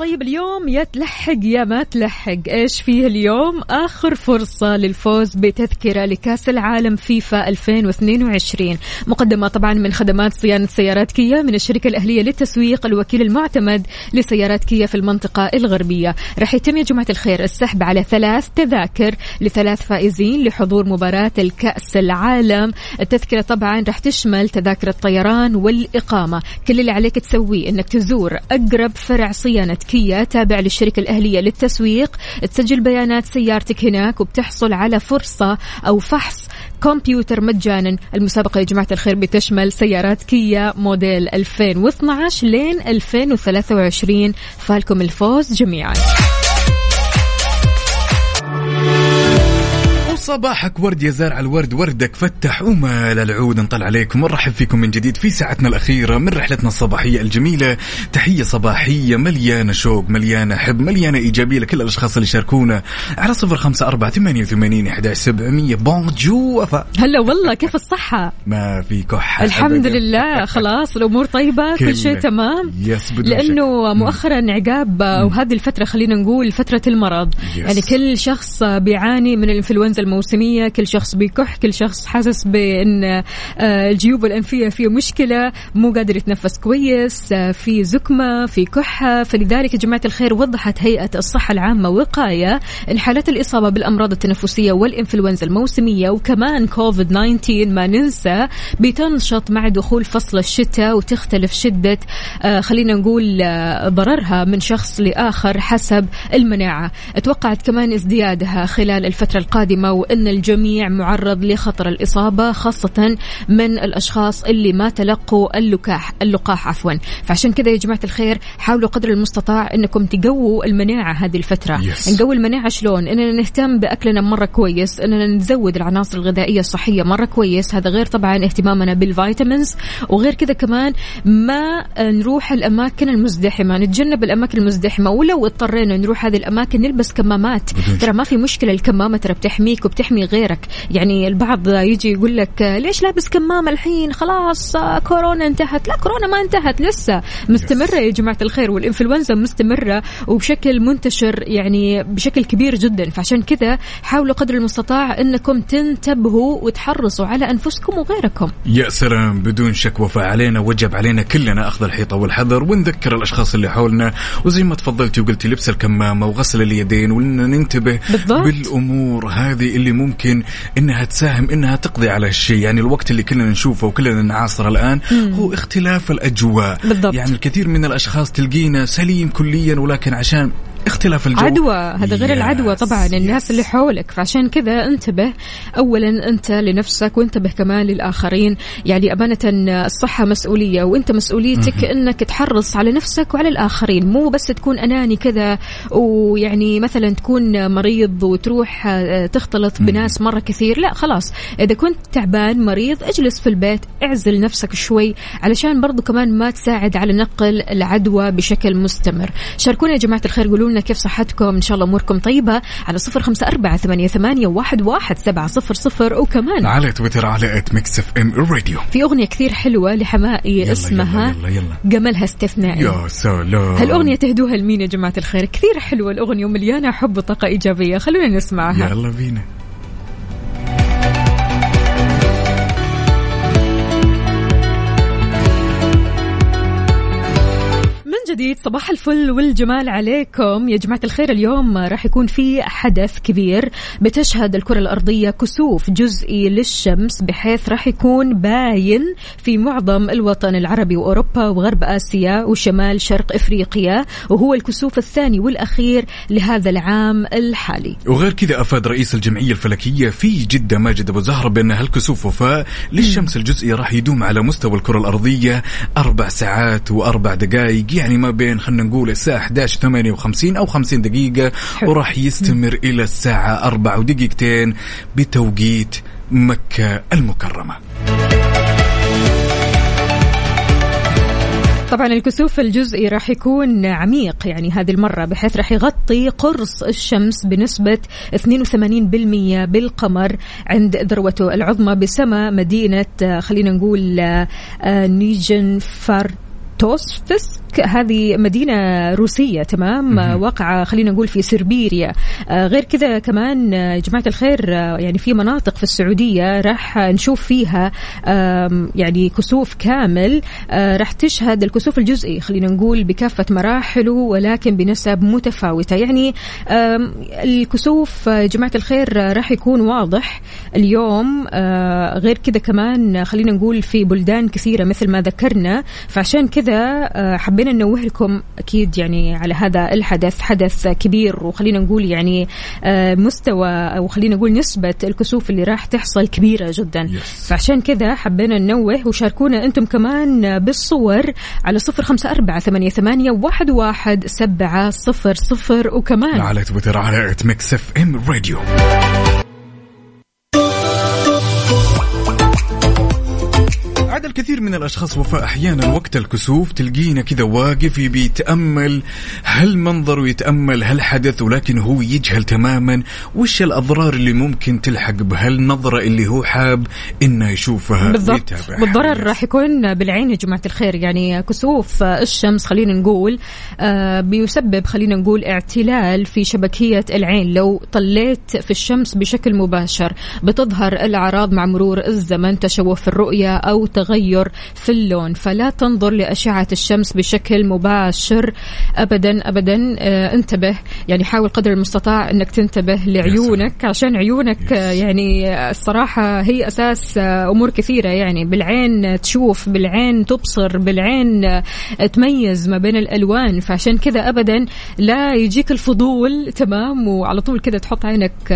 طيب اليوم يا تلحق يا ما تلحق. إيش فيه اليوم؟ آخر فرصة للفوز بتذكرة لكأس العالم فيفا 2022 مقدمة طبعا من خدمات صيانة سيارات كيا من الشركة الأهلية للتسويق الوكيل المعتمد لسيارات كيا في المنطقة الغربية. راح يتم يا جماعة الخير السحب على ثلاث تذاكر لثلاث فائزين لحضور مباراة الكأس العالم. التذكرة طبعا راح تشمل تذاكر الطيران والإقامة. كل اللي عليك تسويه إنك تزور أقرب فرع صيانة كيا تابع للشركة الأهلية للتسويق. تسجل بيانات سيارتك هناك وبتحصل على فرصة أو فحص كمبيوتر مجانا. المسابقة يا جماعة الخير بتشمل سيارات كيا موديل 2012 لين 2023 فالكم الفوز جميعا. صباحك ورد يا زارع الورد وردك فتح وما العود نطلع عليكم ونرحب فيكم من جديد في ساعتنا الأخيرة من رحلتنا الصباحية الجميلة تحية صباحية مليانة شوق مليانة حب مليانة إيجابية لكل الأشخاص اللي شاركونا على صفر خمسة أربعة ثمانية وثمانين أحد سبعمية بونجو هلا والله كيف الصحة ما في كحة الحمد. لله خلاص الأمور طيبة كل شيء. تمام يس شك. مؤخرا عقاب وهذه الفترة خلينا نقول فترة المرض Yes. يعني كل شخص بيعاني من الإنفلونزا الموسميه كل شخص بيكح كل شخص حاسس بإن آه، الجيوب الأنفية فيه مشكلة مو قادر يتنفس كويس آه، في زكمة في كحة. فلذلك يا جماعة الخير وضحت هيئة الصحة العامة وقاية إن حالات الإصابة بالأمراض التنفسية والإنفلونزا الموسمية وكمان كوفيد 19 ما ننسى بتنشط مع دخول فصل الشتاء وتختلف شدة آه، خلينا نقول ضررها من شخص لآخر حسب المناعة. توقعت كمان ازديادها خلال الفترة القادمة انه أن الجميع معرض لخطر الإصابة خاصة من الأشخاص اللي ما تلقوا اللقاح اللقاح عفوا. فعشان كذا يا جماعة الخير حاولوا قدر المستطاع أنكم تقووا المناعة هذه الفترة. Yes. نقوي المناعة شلون؟ إننا نهتم بأكلنا مرة كويس إننا نزود العناصر الغذائية الصحية مرة كويس. هذا غير طبعا اهتمامنا بالفيتامينز. وغير كذا كمان ما نروح الأماكن المزدحمة نتجنب الأماكن المزدحمة. ولو اضطرينا نروح هذه الأماكن نلبس كمامات. ترى ما في مشكلة الكمامة ترى بتحميك وبتحمي غيرك. يعني البعض يجي يقول لك ليش لابس كمامة الحين؟ خلاص كورونا انتهت. لا كورونا ما انتهت لسه. مستمرة يا جماعة الخير والإنفلونزا مستمرة وبشكل منتشر يعني بشكل كبير جدا. فعشان كذا حاولوا قدر المستطاع إنكم تنتبهوا وتحرصوا على أنفسكم وغيركم. يا سلام بدون شك وفاء علينا وجب علينا كلنا أخذ الحيطة والحذر ونذكر الأشخاص اللي حولنا. وزي ما تفضلتي وقلتي لبس الكمامة وغسل اليدين وان ننتبه بالضبط. بالأمور هذه اللي ممكن إنها تساهم إنها تقضي على الشيء يعني الوقت اللي كلنا نشوفه وكلنا نعاصره الآن هو اختلاف الأجواء. بالضبط. يعني الكثير من الأشخاص تلقينا سليم كليا ولكن عشان اختلاف الجو. عدوى هذا غير العدوى طبعا الناس. اللي حولك. فعشان كذا انتبه. اولا أنت لنفسك وانتبه كمان للآخرين. يعني أمانة الصحة مسؤولية وأنت مسؤوليتك إنك تحرص على نفسك وعلى الآخرين. مو بس تكون أناني كذا ويعني مثلا تكون مريض وتروح آه، تختلط بناس مرة كثير. لا خلاص. إذا كنت تعبان مريض اجلس في البيت اعزل نفسك شوي علشان برضو كمان ما تساعد على نقل العدوى بشكل مستمر. شاركونا يا جماعة الخير قولوا لنا كيف صحتكم؟ إن شاء الله أموركم طيبة. على صفر خمسة أربعة ثمانية, ثمانية واحد, واحد سبعة صفر صفر. وكمان على تويتر على at Mix FM Radio في أغنية كثير حلوة لحماقي يلا، اسمها يلا يلا يلا. جمالها استثنائي. يا سلام. هالأغنية تهدوها لمين يا جماعة الخير؟ كثير حلوة الأغنية ومليانة حب وطاقة إيجابية. خلونا نسمعها. يلا بينا. جديد. صباح الفل والجمال عليكم. يا جماعة الخير اليوم راح يكون في حدث كبير بتشهد الكرة الأرضية كسوف جزئي للشمس بحيث راح يكون باين في معظم الوطن العربي وأوروبا وغرب آسيا وشمال شرق إفريقيا وهو الكسوف الثاني والأخير لهذا العام الحالي. وغير كذا أفاد رئيس الجمعية الفلكية في جدة ماجد أبو زهره بأن هالكسوف وفاء للشمس الجزئي راح يدوم على مستوى الكرة الأرضية أربع ساعات وأربع دقائق يعني ما بين خلينا نقول الساعة 11 58 أو 50 دقيقة. وراح يستمر إلى الساعة 4 ودقيقتين بتوقيت مكة المكرمة. طبعا الكسوف الجزئي راح يكون عميق يعني هذه المرة بحيث راح يغطي قرص الشمس بنسبة 82% بالقمر عند ذروته العظمى بسما مدينة آه، خلينا نقول آه، آه، نيجن فار توسفسك هذه مدينة روسية تمام؟ آه، واقعة خلينا نقول في سربيريا آه، غير كذا كمان آه، يا جماعة الخير آه، يعني في مناطق في السعودية راح نشوف فيها يعني كسوف كامل آه، راح تشهد الكسوف الجزئي خلينا نقول بكافة مراحله ولكن بنسب متفاوتة. يعني الكسوف آه، يا جماعة الخير آه، راح يكون واضح اليوم. آه، غير كذا كمان آه، خلينا نقول في بلدان كثيرة مثل ما ذكرنا. فعشان كذا آه، حبينا ننوه لكم أكيد يعني على هذا الحدث حدث كبير وخلينا نقول يعني آه، مستوى أو خلينا نقول نسبة الكسوف اللي راح تحصل كبيرة جدا. Yes. فعشان كذا حبينا ننوه وشاركونا أنتم كمان بالصور على صفر خمسة أربعة ثمانية, ثمانية واحد, واحد سبعة صفر صفر. وكمان على تويتر على at Mix FM Radio. الكثير من الأشخاص وفاء أحيانا وقت الكسوف تلقينه كذا واقف يبي يتأمل. هالمنظر ويتامل هالحدث ولكن هو يجهل تماما. وش الأضرار اللي ممكن تلحق بهالنظره اللي هو حاب إنه يشوفها بالضبط. بالضرر راح يكون بالعين يا جماعة الخير. يعني كسوف الشمس خلينا نقول آه، بيسبب خلينا نقول اعتلال في شبكية العين. لو طليت في الشمس بشكل مباشر بتظهر الأعراض مع مرور الزمن تشوه في الرؤية أو تغير تغير في اللون. فلا تنظر لأشعة الشمس بشكل مباشر أبدا أبدا. آه انتبه يعني حاول قدر المستطاع أنك تنتبه لعيونك عشان عيونك يعني الصراحة هي أساس آه أمور كثيرة. يعني بالعين تشوف بالعين تبصر بالعين آه، تميز ما بين الألوان. فعشان كذا أبدا لا يجيك الفضول تمام؟ وعلى طول كذا تحط عينك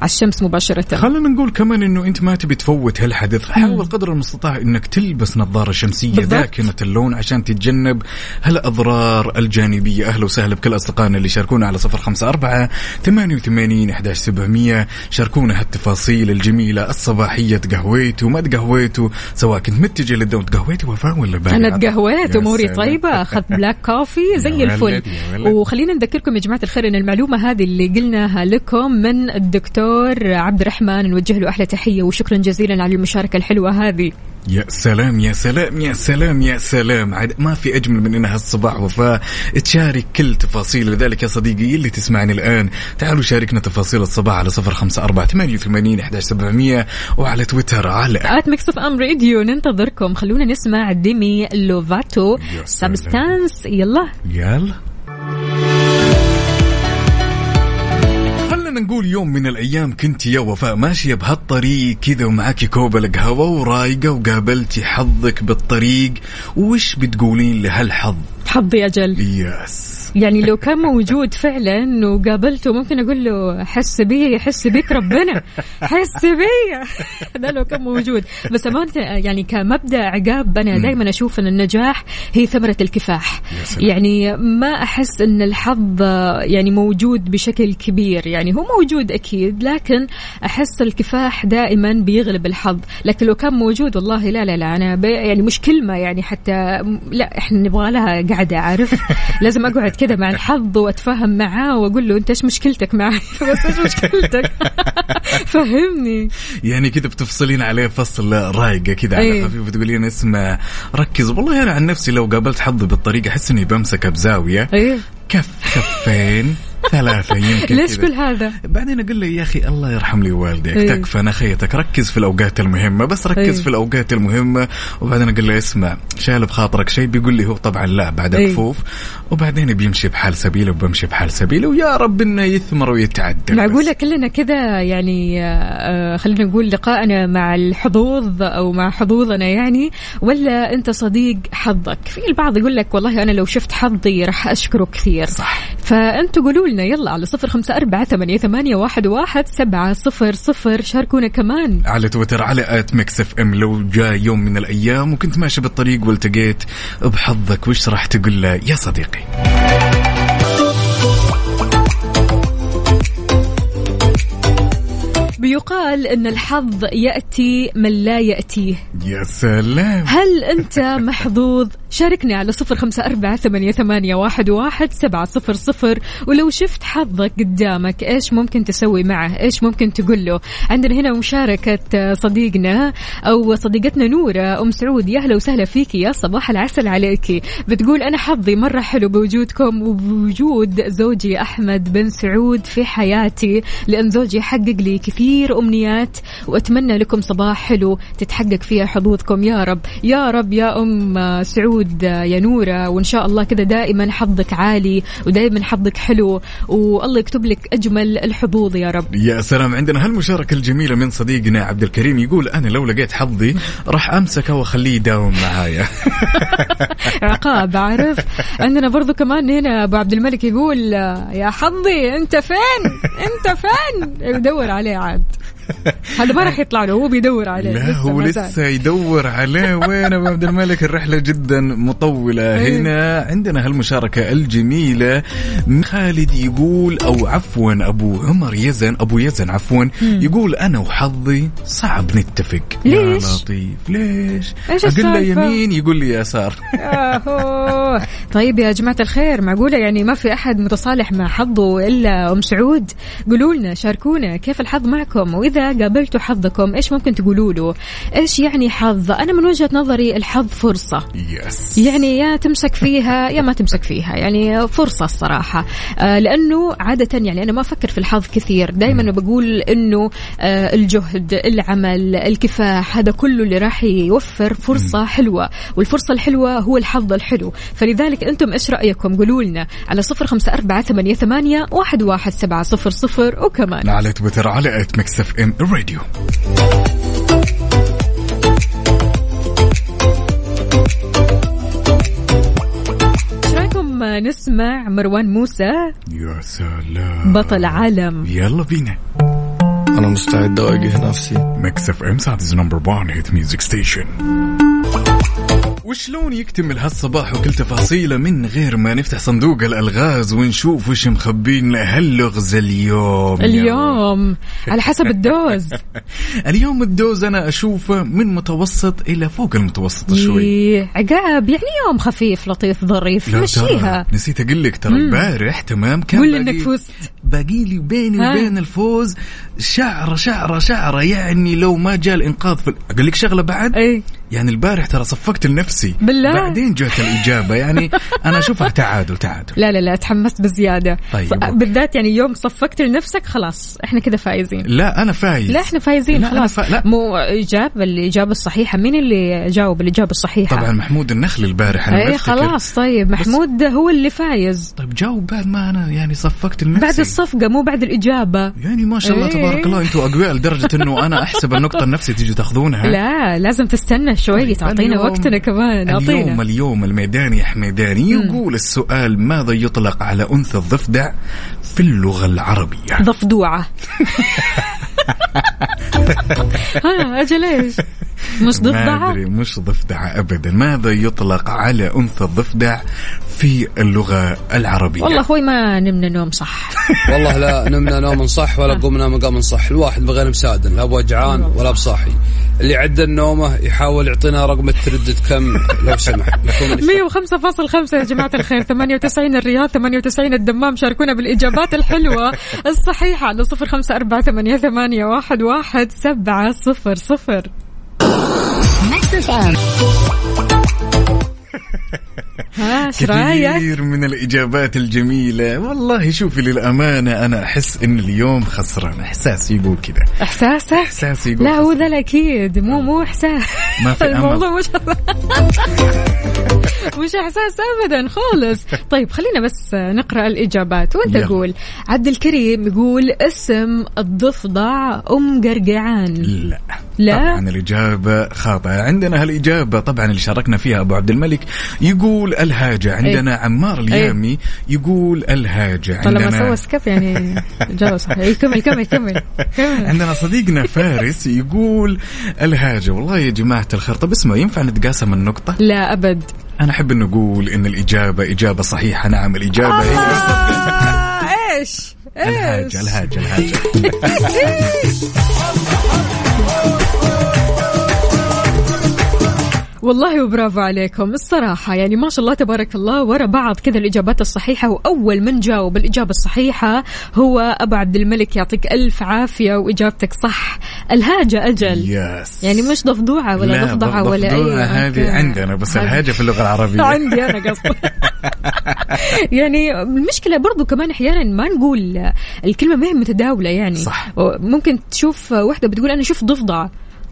على الشمس مباشرة. خلينا نقول كمان إنه أنت ما تبي تفوت هالحدث. حاول قدر المستطاع إنك تلبس نظارة شمسية. داكنه اللون عشان تتجنب هالأضرار الجانبية أهلا وسهلا بكل أصدقائنا اللي شاركونا على صفر خمسة أربعة ثمانية وثمانين احداش سبعمية شاركونا هالتفاصيل الجميلة الصباحية تقهويتوا ما تقهويتوا سواء كنت متجه للدوام تقهويتوا وفاء ولا بارد أنا تقهويت أموري. طيبة أخذت بلاك [LAUGHS] كوفي زي الفل. وخلينا نذكركم يا جماعة الخير إن المعلومة هذه اللي قلناها لكم من الدكتور عبد الرحمن نوجه له أحلى تحية وشكرا جزيلا على المشاركة الحلوة هذه يا سلام يا سلام يا سلام يا سلام. عاد ما في أجمل من إنها الصباح وفاء. تشارك كل تفاصيل. لذلك يا صديقي اللي تسمعني الآن تعالوا شاركنا تفاصيل الصباح على صفر خمسة أربعة ثمانية وثمانين إحداش سبعمية وعلى تويتر على at Mix FM Radio. ننتظركم. خلونا نسمع ديمي لوفاتو. Substance يلا. يلا. خلنا نقول يوم من الأيام كنت يا وفاء ماشيه بهالطريق كذا ومعاكي كوب قهوه ورايقة وقابلتي حظك بالطريق وش بتقولين لهالحظ؟ حظي أجل. yes. يعني لو كان موجود فعلا وقابلته ممكن أقول له حس بي يحس بك ربنا حس بي. [LAUGHS] ده لو كان موجود. بس أمانة يعني كمبدأ عقاب أنا دائما أشوف إن النجاح هي ثمرة الكفاح. يعني ما أحس إن الحظ يعني موجود بشكل كبير. يعني هو موجود أكيد لكن أحس الكفاح دائما بيغلب الحظ. لكن لو كان موجود والله لا لا لا. أنا يعني مش كلمة يعني حتى لا إحنا نبغى لها قعدة عارف؟ [LAUGHS] لازم أقعد كذا مع الحظ وأتفاهم معاه وأقول له أنت إيش مشكلتك معي؟ [LAUGHS] بس إيش مشكلتك؟ [LAUGHS] فهمني. يعني كذا بتفصلين عليه فصل رايقة كذا على إيه. خفيف تقولين اسمع ركز. والله أنا عن نفسي لو قابلت حظي بالطريقة أحس إني بمسكه بزاويه إيه. كف كفين ثلاثة يمكن ليش. كل هذا؟ بعدين أقول له يا أخي الله يرحم لي والديك. إيه. تكفى. أنا خيتك ركز في الأوقات المهمة. بس ركز إيه. في الأوقات المهمة. وبعدين أقول له اسمع شايل بخاطرك شيء. بيقول لي هو طبعا لا بعد إيه. كفوف وبعدين بيمشي بحال سبيله وبمشي بحال سبيله. ويا رب إنه يثمر ويتعدل معقولة. كلنا كذا يعني آه، خلينا نقول لقائنا مع الحظوظ أو مع حظوظنا يعني. ولا أنت صديق حظك. في البعض يقول لك والله أنا لو شفت حظي راح أشكره كثير. صح. فأنتوا قولوا لنا يلا على صفر خمسة أربعة ثمانية, ثمانية واحد, واحد سبعة صفر صفر شاركونا كمان. على تويتر على آت Mix FM لو جاء يوم من الأيام وكنت ماشي بالطريق والتقيت بحظك وش راح تقول له؟ يا صديقي. بيقال أن الحظ يأتي من لا يأتيه. يا سلام. هل أنت محظوظ؟ شاركني على صفر خمسة أربعة ثمانية, ثمانية واحد, واحد سبعة صفر صفر. ولو شفت حظك قدامك إيش ممكن تسوي معه؟ إيش ممكن تقول له؟ عندنا هنا مشاركة صديقنا أو صديقتنا نورة. أم سعود يا أهلا وسهلا فيكي. يا صباح العسل عليكي. بتقول أنا حظي مرة حلو بوجودكم وبوجود زوجي أحمد بن سعود في حياتي لأن زوجي حقق لي كثير أمنيات وأتمنى لكم صباح حلو تتحقق فيها حظوظكم. يا رب يا رب يا أم سعود يا نورة وإن شاء الله كذا دائما حظك عالي ودائما حظك حلو والله يكتب لك أجمل الحظوظ يا رب. يا سلام عندنا هالمشاركة الجميلة من صديقنا عبد الكريم يقول أنا لو لقيت حظي راح أمسكه وأخليه يداوم معايا. [LAUGHS] عقاب عارف؟ عندنا برضو كمان هنا أبو عبد الملك يقول يا حظي أنت فين؟ أنت فين؟ يدور عليه عاد. بعد هذا ما راح يطلع له هو بيدور عليه لا هو ما زال. لسه يدور عليه. [LAUGHS] وين أبو عبد الملك؟ الرحلة جدا مطولة. إيه. هنا عندنا هالمشاركة الجميلة. من خالد يقول أو عفوا أبو عمر يزن أبو يزن عفوا يقول أنا وحظي صعب نتفق. ليش؟ يا لطيف. ليش؟ إيش أقول له؟ يمين يقول لي يسار ياهو. طيب يا جماعة الخير معقولة يعني ما في أحد متصالح مع حظه إلا أم سعود؟ قولوا لنا شاركونا كيف الحظ معكم؟ وإذا إذا قابلتوا حظكم إيش ممكن تقولوا له؟ إيش يعني حظ؟ أنا من وجهة نظري الحظ فرصة. يس يعني يا تمسك فيها يا ما تمسك فيها يعني فرصة الصراحة. آه لأنه عادة يعني أنا ما أفكر في الحظ كثير. دائما بقول أنه آه الجهد العمل الكفاح هذا كله اللي راح يوفر فرصة حلوة. والفرصة الحلوة هو الحظ الحلو. فلذلك أنتم إيش رأيكم؟ قولوا لنا على صفر خمسة أربعة ثمانية, ثمانية واحد, واحد سبعة صفر صفر وكمان. على تويتر على ات Mix FM راديو إيش رأيكم؟ نسمع مروان موسى. يا سلام. بطل عالم. يلا بينا. أنا مستعد أواجه نفسي. Mix FM Saudi's number 1 hit music station وشلون يكتمل هالصباح وكل تفاصيله من غير ما نفتح صندوق الألغاز ونشوف وش مخبين هاللغز اليوم اليوم. على حسب ال dose. [LAUGHS] اليوم ال dose أنا أشوفه من متوسط إلى فوق المتوسط شوي. إيه، عقاب يعني يوم خفيف لطيف ظريف مشيها. نسيت أقول لك ترى البارح تمام كان قول باقي- إنك فزت. باقي لي بيني. وبين الفوز شعره شعره شعره يعني لو ما جاء الإنقاذ في أقول لك شغلة بعد؟ اي يعني البارح ترى صفقت لنفسي. بالله؟ بعدين جت الإجابة. يعني أنا أشوفها [LAUGHS] تعادل تعادل. لا لا لا تحمست بزيادة. طيب،. بالذات يعني يوم صفقت لنفسك خلاص إحنا كذا فايزين. لا أنا فايز. لا إحنا فايزين لا، أنا خلاص. فا- لا. مو إجابة الإجابة الصحيحة. مين اللي جاوب الإجابة الصحيحة؟ طبعا محمود النخل البارح أنا اي بفتكر. خلاص طيب. محمود هو اللي فايز. طيب جاوب بعد ما أنا يعني صفقت لنفسي. بعد الصفقة مو بعد الإجابة. يعني ما شاء الله إيه. تبارك الله أنتم أقوياء لدرجة إنه أنا أحسب النقطة لنفسي تيجوا تأخذونها. لا لازم تستنى شوي طيب، تعطينا اليوم- وقتنا كمان اليوم أعطينا. اليوم الميداني يا حميداني يقول السؤال ماذا يطلق على أنثى الضفدع في اللغة العربية؟ ضفدوعة. [LAUGHS] ها أجل إيش؟ مش أدري مش ضفدع ابدا. ماذا يطلق على أنثى الضفدع في اللغة العربية؟ والله أخوي ما نمنا نوم صح. والله لا نمنا نوم صح ولا قمنا مقام صح. الواحد بغير مسادن لا بوجعان ولا بصاحي. اللي عدى النومة يحاول يعطينا رقم التردد كم؟ لو سمح يكون 105.5 يا جماعة الخير. 98 الرياض 98 الدمام شاركونا بالإجابات الحلوة الصحيحة على 0548811700 ها إيش رأيك؟ كثير من الإجابات الجميلة والله شوفي للأمانة أنا أحس إن اليوم خسران احساسي يقول كذا إحساسك؟ احساسي يقول لا هو. ذا الأكيد مو مو إحساس ما في. [LAUGHS] الموضوع مش مش إحساس ابدا خالص طيب خلينا بس نقرأ الإجابات وأنت يلا. قول عبد الكريم يقول اسم الضفدع أم قرقعان لا لا؟ طبعا الإجابة خاطئة عندنا هالإجابة طبعا اللي شاركنا فيها أبو عبد الملك يقول الهاجة. عندنا عمار اليامي يقول الهاجة. طالما عندنا سوى سكب يعني؟ جاوب إيه، كمل كمل كمل. كمل. عندنا صديقنا فارس يقول الهاجة. والله يا جماعة الخير. طب اسمه ينفع نتقاسم النقطة؟ لا أبد. أنا أحب أن نقول إن الإجابة إجابة صحيحة. نعم الإجابة هي آه، إيش؟ الهاجة الهاجة الهاجة. [LAUGHS] والله وبرافو عليكم الصراحة. يعني ما شاء الله تبارك الله ورا بعض كذا الإجابات الصحيحة وأول من جاوب الإجابة الصحيحة هو أبو عبد الملك يعطيك ألف عافية وإجابتك صح. الهاجة أجل. يس يعني مش ضفدوعة ولا لا، ضفدعة ولا أي هذه. عندنا بس هذه- الهاجة في اللغة العربية. [LAUGHS] عندي أنا قصد [LAUGHS] يعني المشكلة برضو كمان أحيانا ما نقول الكلمة ما هي متداولة يعني. صح. ممكن تشوف واحدة بتقول أنا شفت ضفدع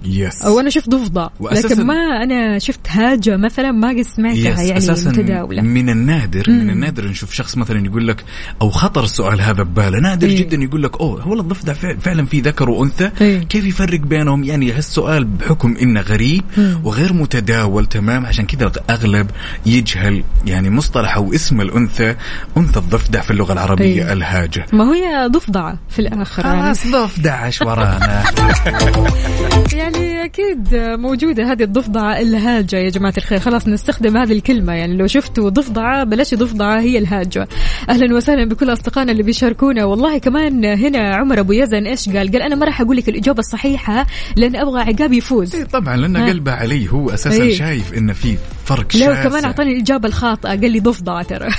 يس أو أنا شفت ضفدع. لكن ما أنا شفت هاجة مثلا ما قد سمعتها يعني أساسا متداولة. من النادر من النادر نشوف شخص مثلا يقول لك أو خطر السؤال هذا بباله. نادر إيه. جدا يقول لك أوه هو الضفدع فع- فعلا في ذكر وأنثى. إيه. كيف يفرق بينهم؟ يعني هالسؤال بحكم إنه غريب وغير متداول تمام. عشان كذا اغلب يجهل يعني مصطلح أو اسم الأنثى أنثى الضفدع في اللغة العربية إيه. الهاجة. ما هي ضفدعه في الآخر يعني, خلاص ضفدع إيش ورانا؟ [LAUGHS] [LAUGHS] يعني أكيد موجودة هذه الضفدعة الهاجة. يا جماعة الخير خلاص نستخدم هذه الكلمة. يعني لو شفتوا ضفدعة بلاش ضفدعة هي الهاجة. أهلا وسهلا بكل أصدقائنا اللي بيشاركونا. والله كمان هنا عمر أبو يزن إيش قال؟ قال أنا ما راح أقول لك الإجابة الصحيحة لأن أبغى عقاب يفوز. إيه طبعا لأن. قلبه علي هو أساسا إيه. شايف انه في فرق لو شاسع. كمان أعطاني الإجابة الخاطئة قال لي ضفدعة ترى. [LAUGHS]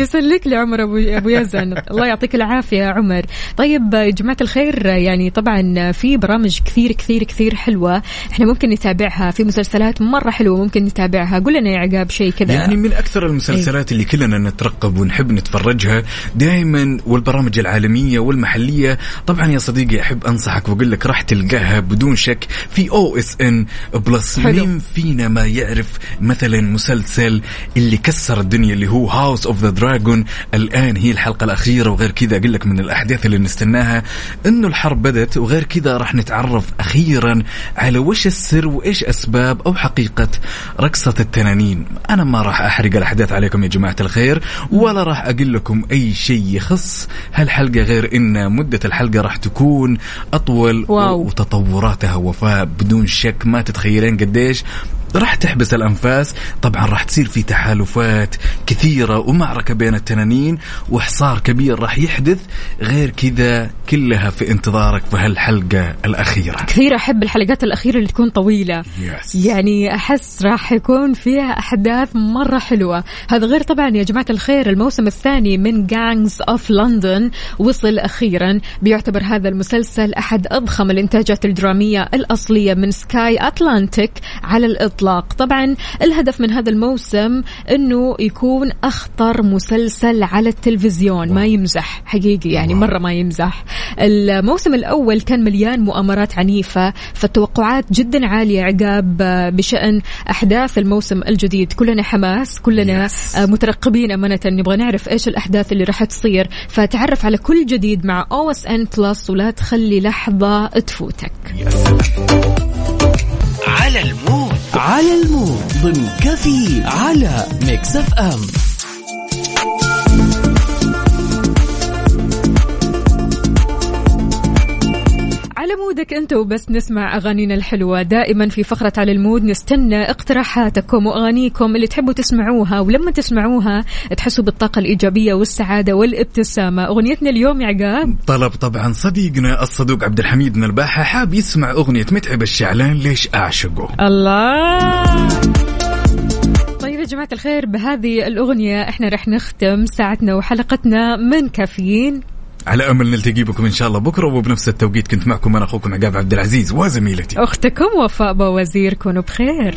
يسلك لي عمر ابو أبو يزن. الله يعطيك العافية يا عمر. طيب يا جماعة الخير يعني طبعا في برامج كثير كثير كثير حلوة إحنا ممكن نتابعها في مسلسلات مرة حلوة ممكن نتابعها. قول لنا يا عقاب شيء كذا. يعني من أكثر المسلسلات اللي كلنا نترقب ونحب نتفرجها دائما والبرامج العالمية والمحلية. طبعا يا صديقي أحب أنصحك وأقول لك راح تلقاها بدون شك في OSN Plus. مين فينا ما يعرف مثلا مسلسل اللي كسر الدنيا اللي هو House of the Dragon الآن هي الحلقة الأخيرة وغير كذا أقول لك من الأحداث اللي نستناها. إنه الحرب بدت وغير كذا راح نتعرف أخيرا على وش السر وإيش أسباب أو حقيقة رقصة التنانين. أنا ما راح أحرق الأحداث عليكم يا جماعة الخير ولا راح أقول لكم أي شيء يخص هالحلقة غير إن مدة الحلقة راح تكون أطول wow. وتطوراتها وفاء بدون شك. ما تتخيلين قديش راح تحبس الأنفاس. طبعا راح تصير في تحالفات كثيرة ومعركة بين التنانين وحصار كبير راح يحدث. غير كذا كلها في انتظارك في هالحلقة الأخيرة. كثير أحب الحلقات الأخيرة اللي تكون طويلة. yes. يعني أحس راح يكون فيها أحداث مرة حلوة. هذا غير طبعا يا جماعة الخير الموسم الثاني من Gangs of London وصل أخيرا. بيعتبر هذا المسلسل أحد أضخم الإنتاجات الدرامية الأصلية من Sky Atlantic على الإطلاق. طبعا الهدف من هذا الموسم إنه يكون أخطر مسلسل على التلفزيون. ما يمزح. حقيقي يعني مرة ما يمزح. الموسم الأول كان مليان مؤامرات عنيفة فالتوقعات جدا عالية. عقاب آه، بشأن أحداث الموسم الجديد. كلنا حماس كلنا Yes. آه، مترقبين أمانة. نبغى نعرف إيش الأحداث اللي راح تصير. فتعرف على كل جديد مع OSN Plus ولا تخلي لحظة تفوتك. على ال mood على ال mood ضمن كفي على Mix FM. على mood ك أنت وبس نسمع أغانينا الحلوة. دائما في فقرة على ال mood نستنى اقتراحاتكم وأغانيكم اللي تحبوا تسمعوها ولما تسمعوها تحسوا بالطاقة الإيجابية والسعادة والابتسامة. أغنيتنا اليوم يا عقاب؟ طلب طبعا صديقنا الصدوق عبد الحميد نرباحة حاب يسمع أغنية متعب الشعلان ليش أعشقه؟ الله. طيب يا جماعة الخير بهذه الأغنية إحنا رح نختم ساعتنا وحلقتنا من كافيين. على أمل نلتقي بكم إن شاء الله بكرة وبنفس التوقيت كنت معكم أنا أخوكم عقاب عبد العزيز وزميلتي. أختكم وفاء بوزير كونوا بخير.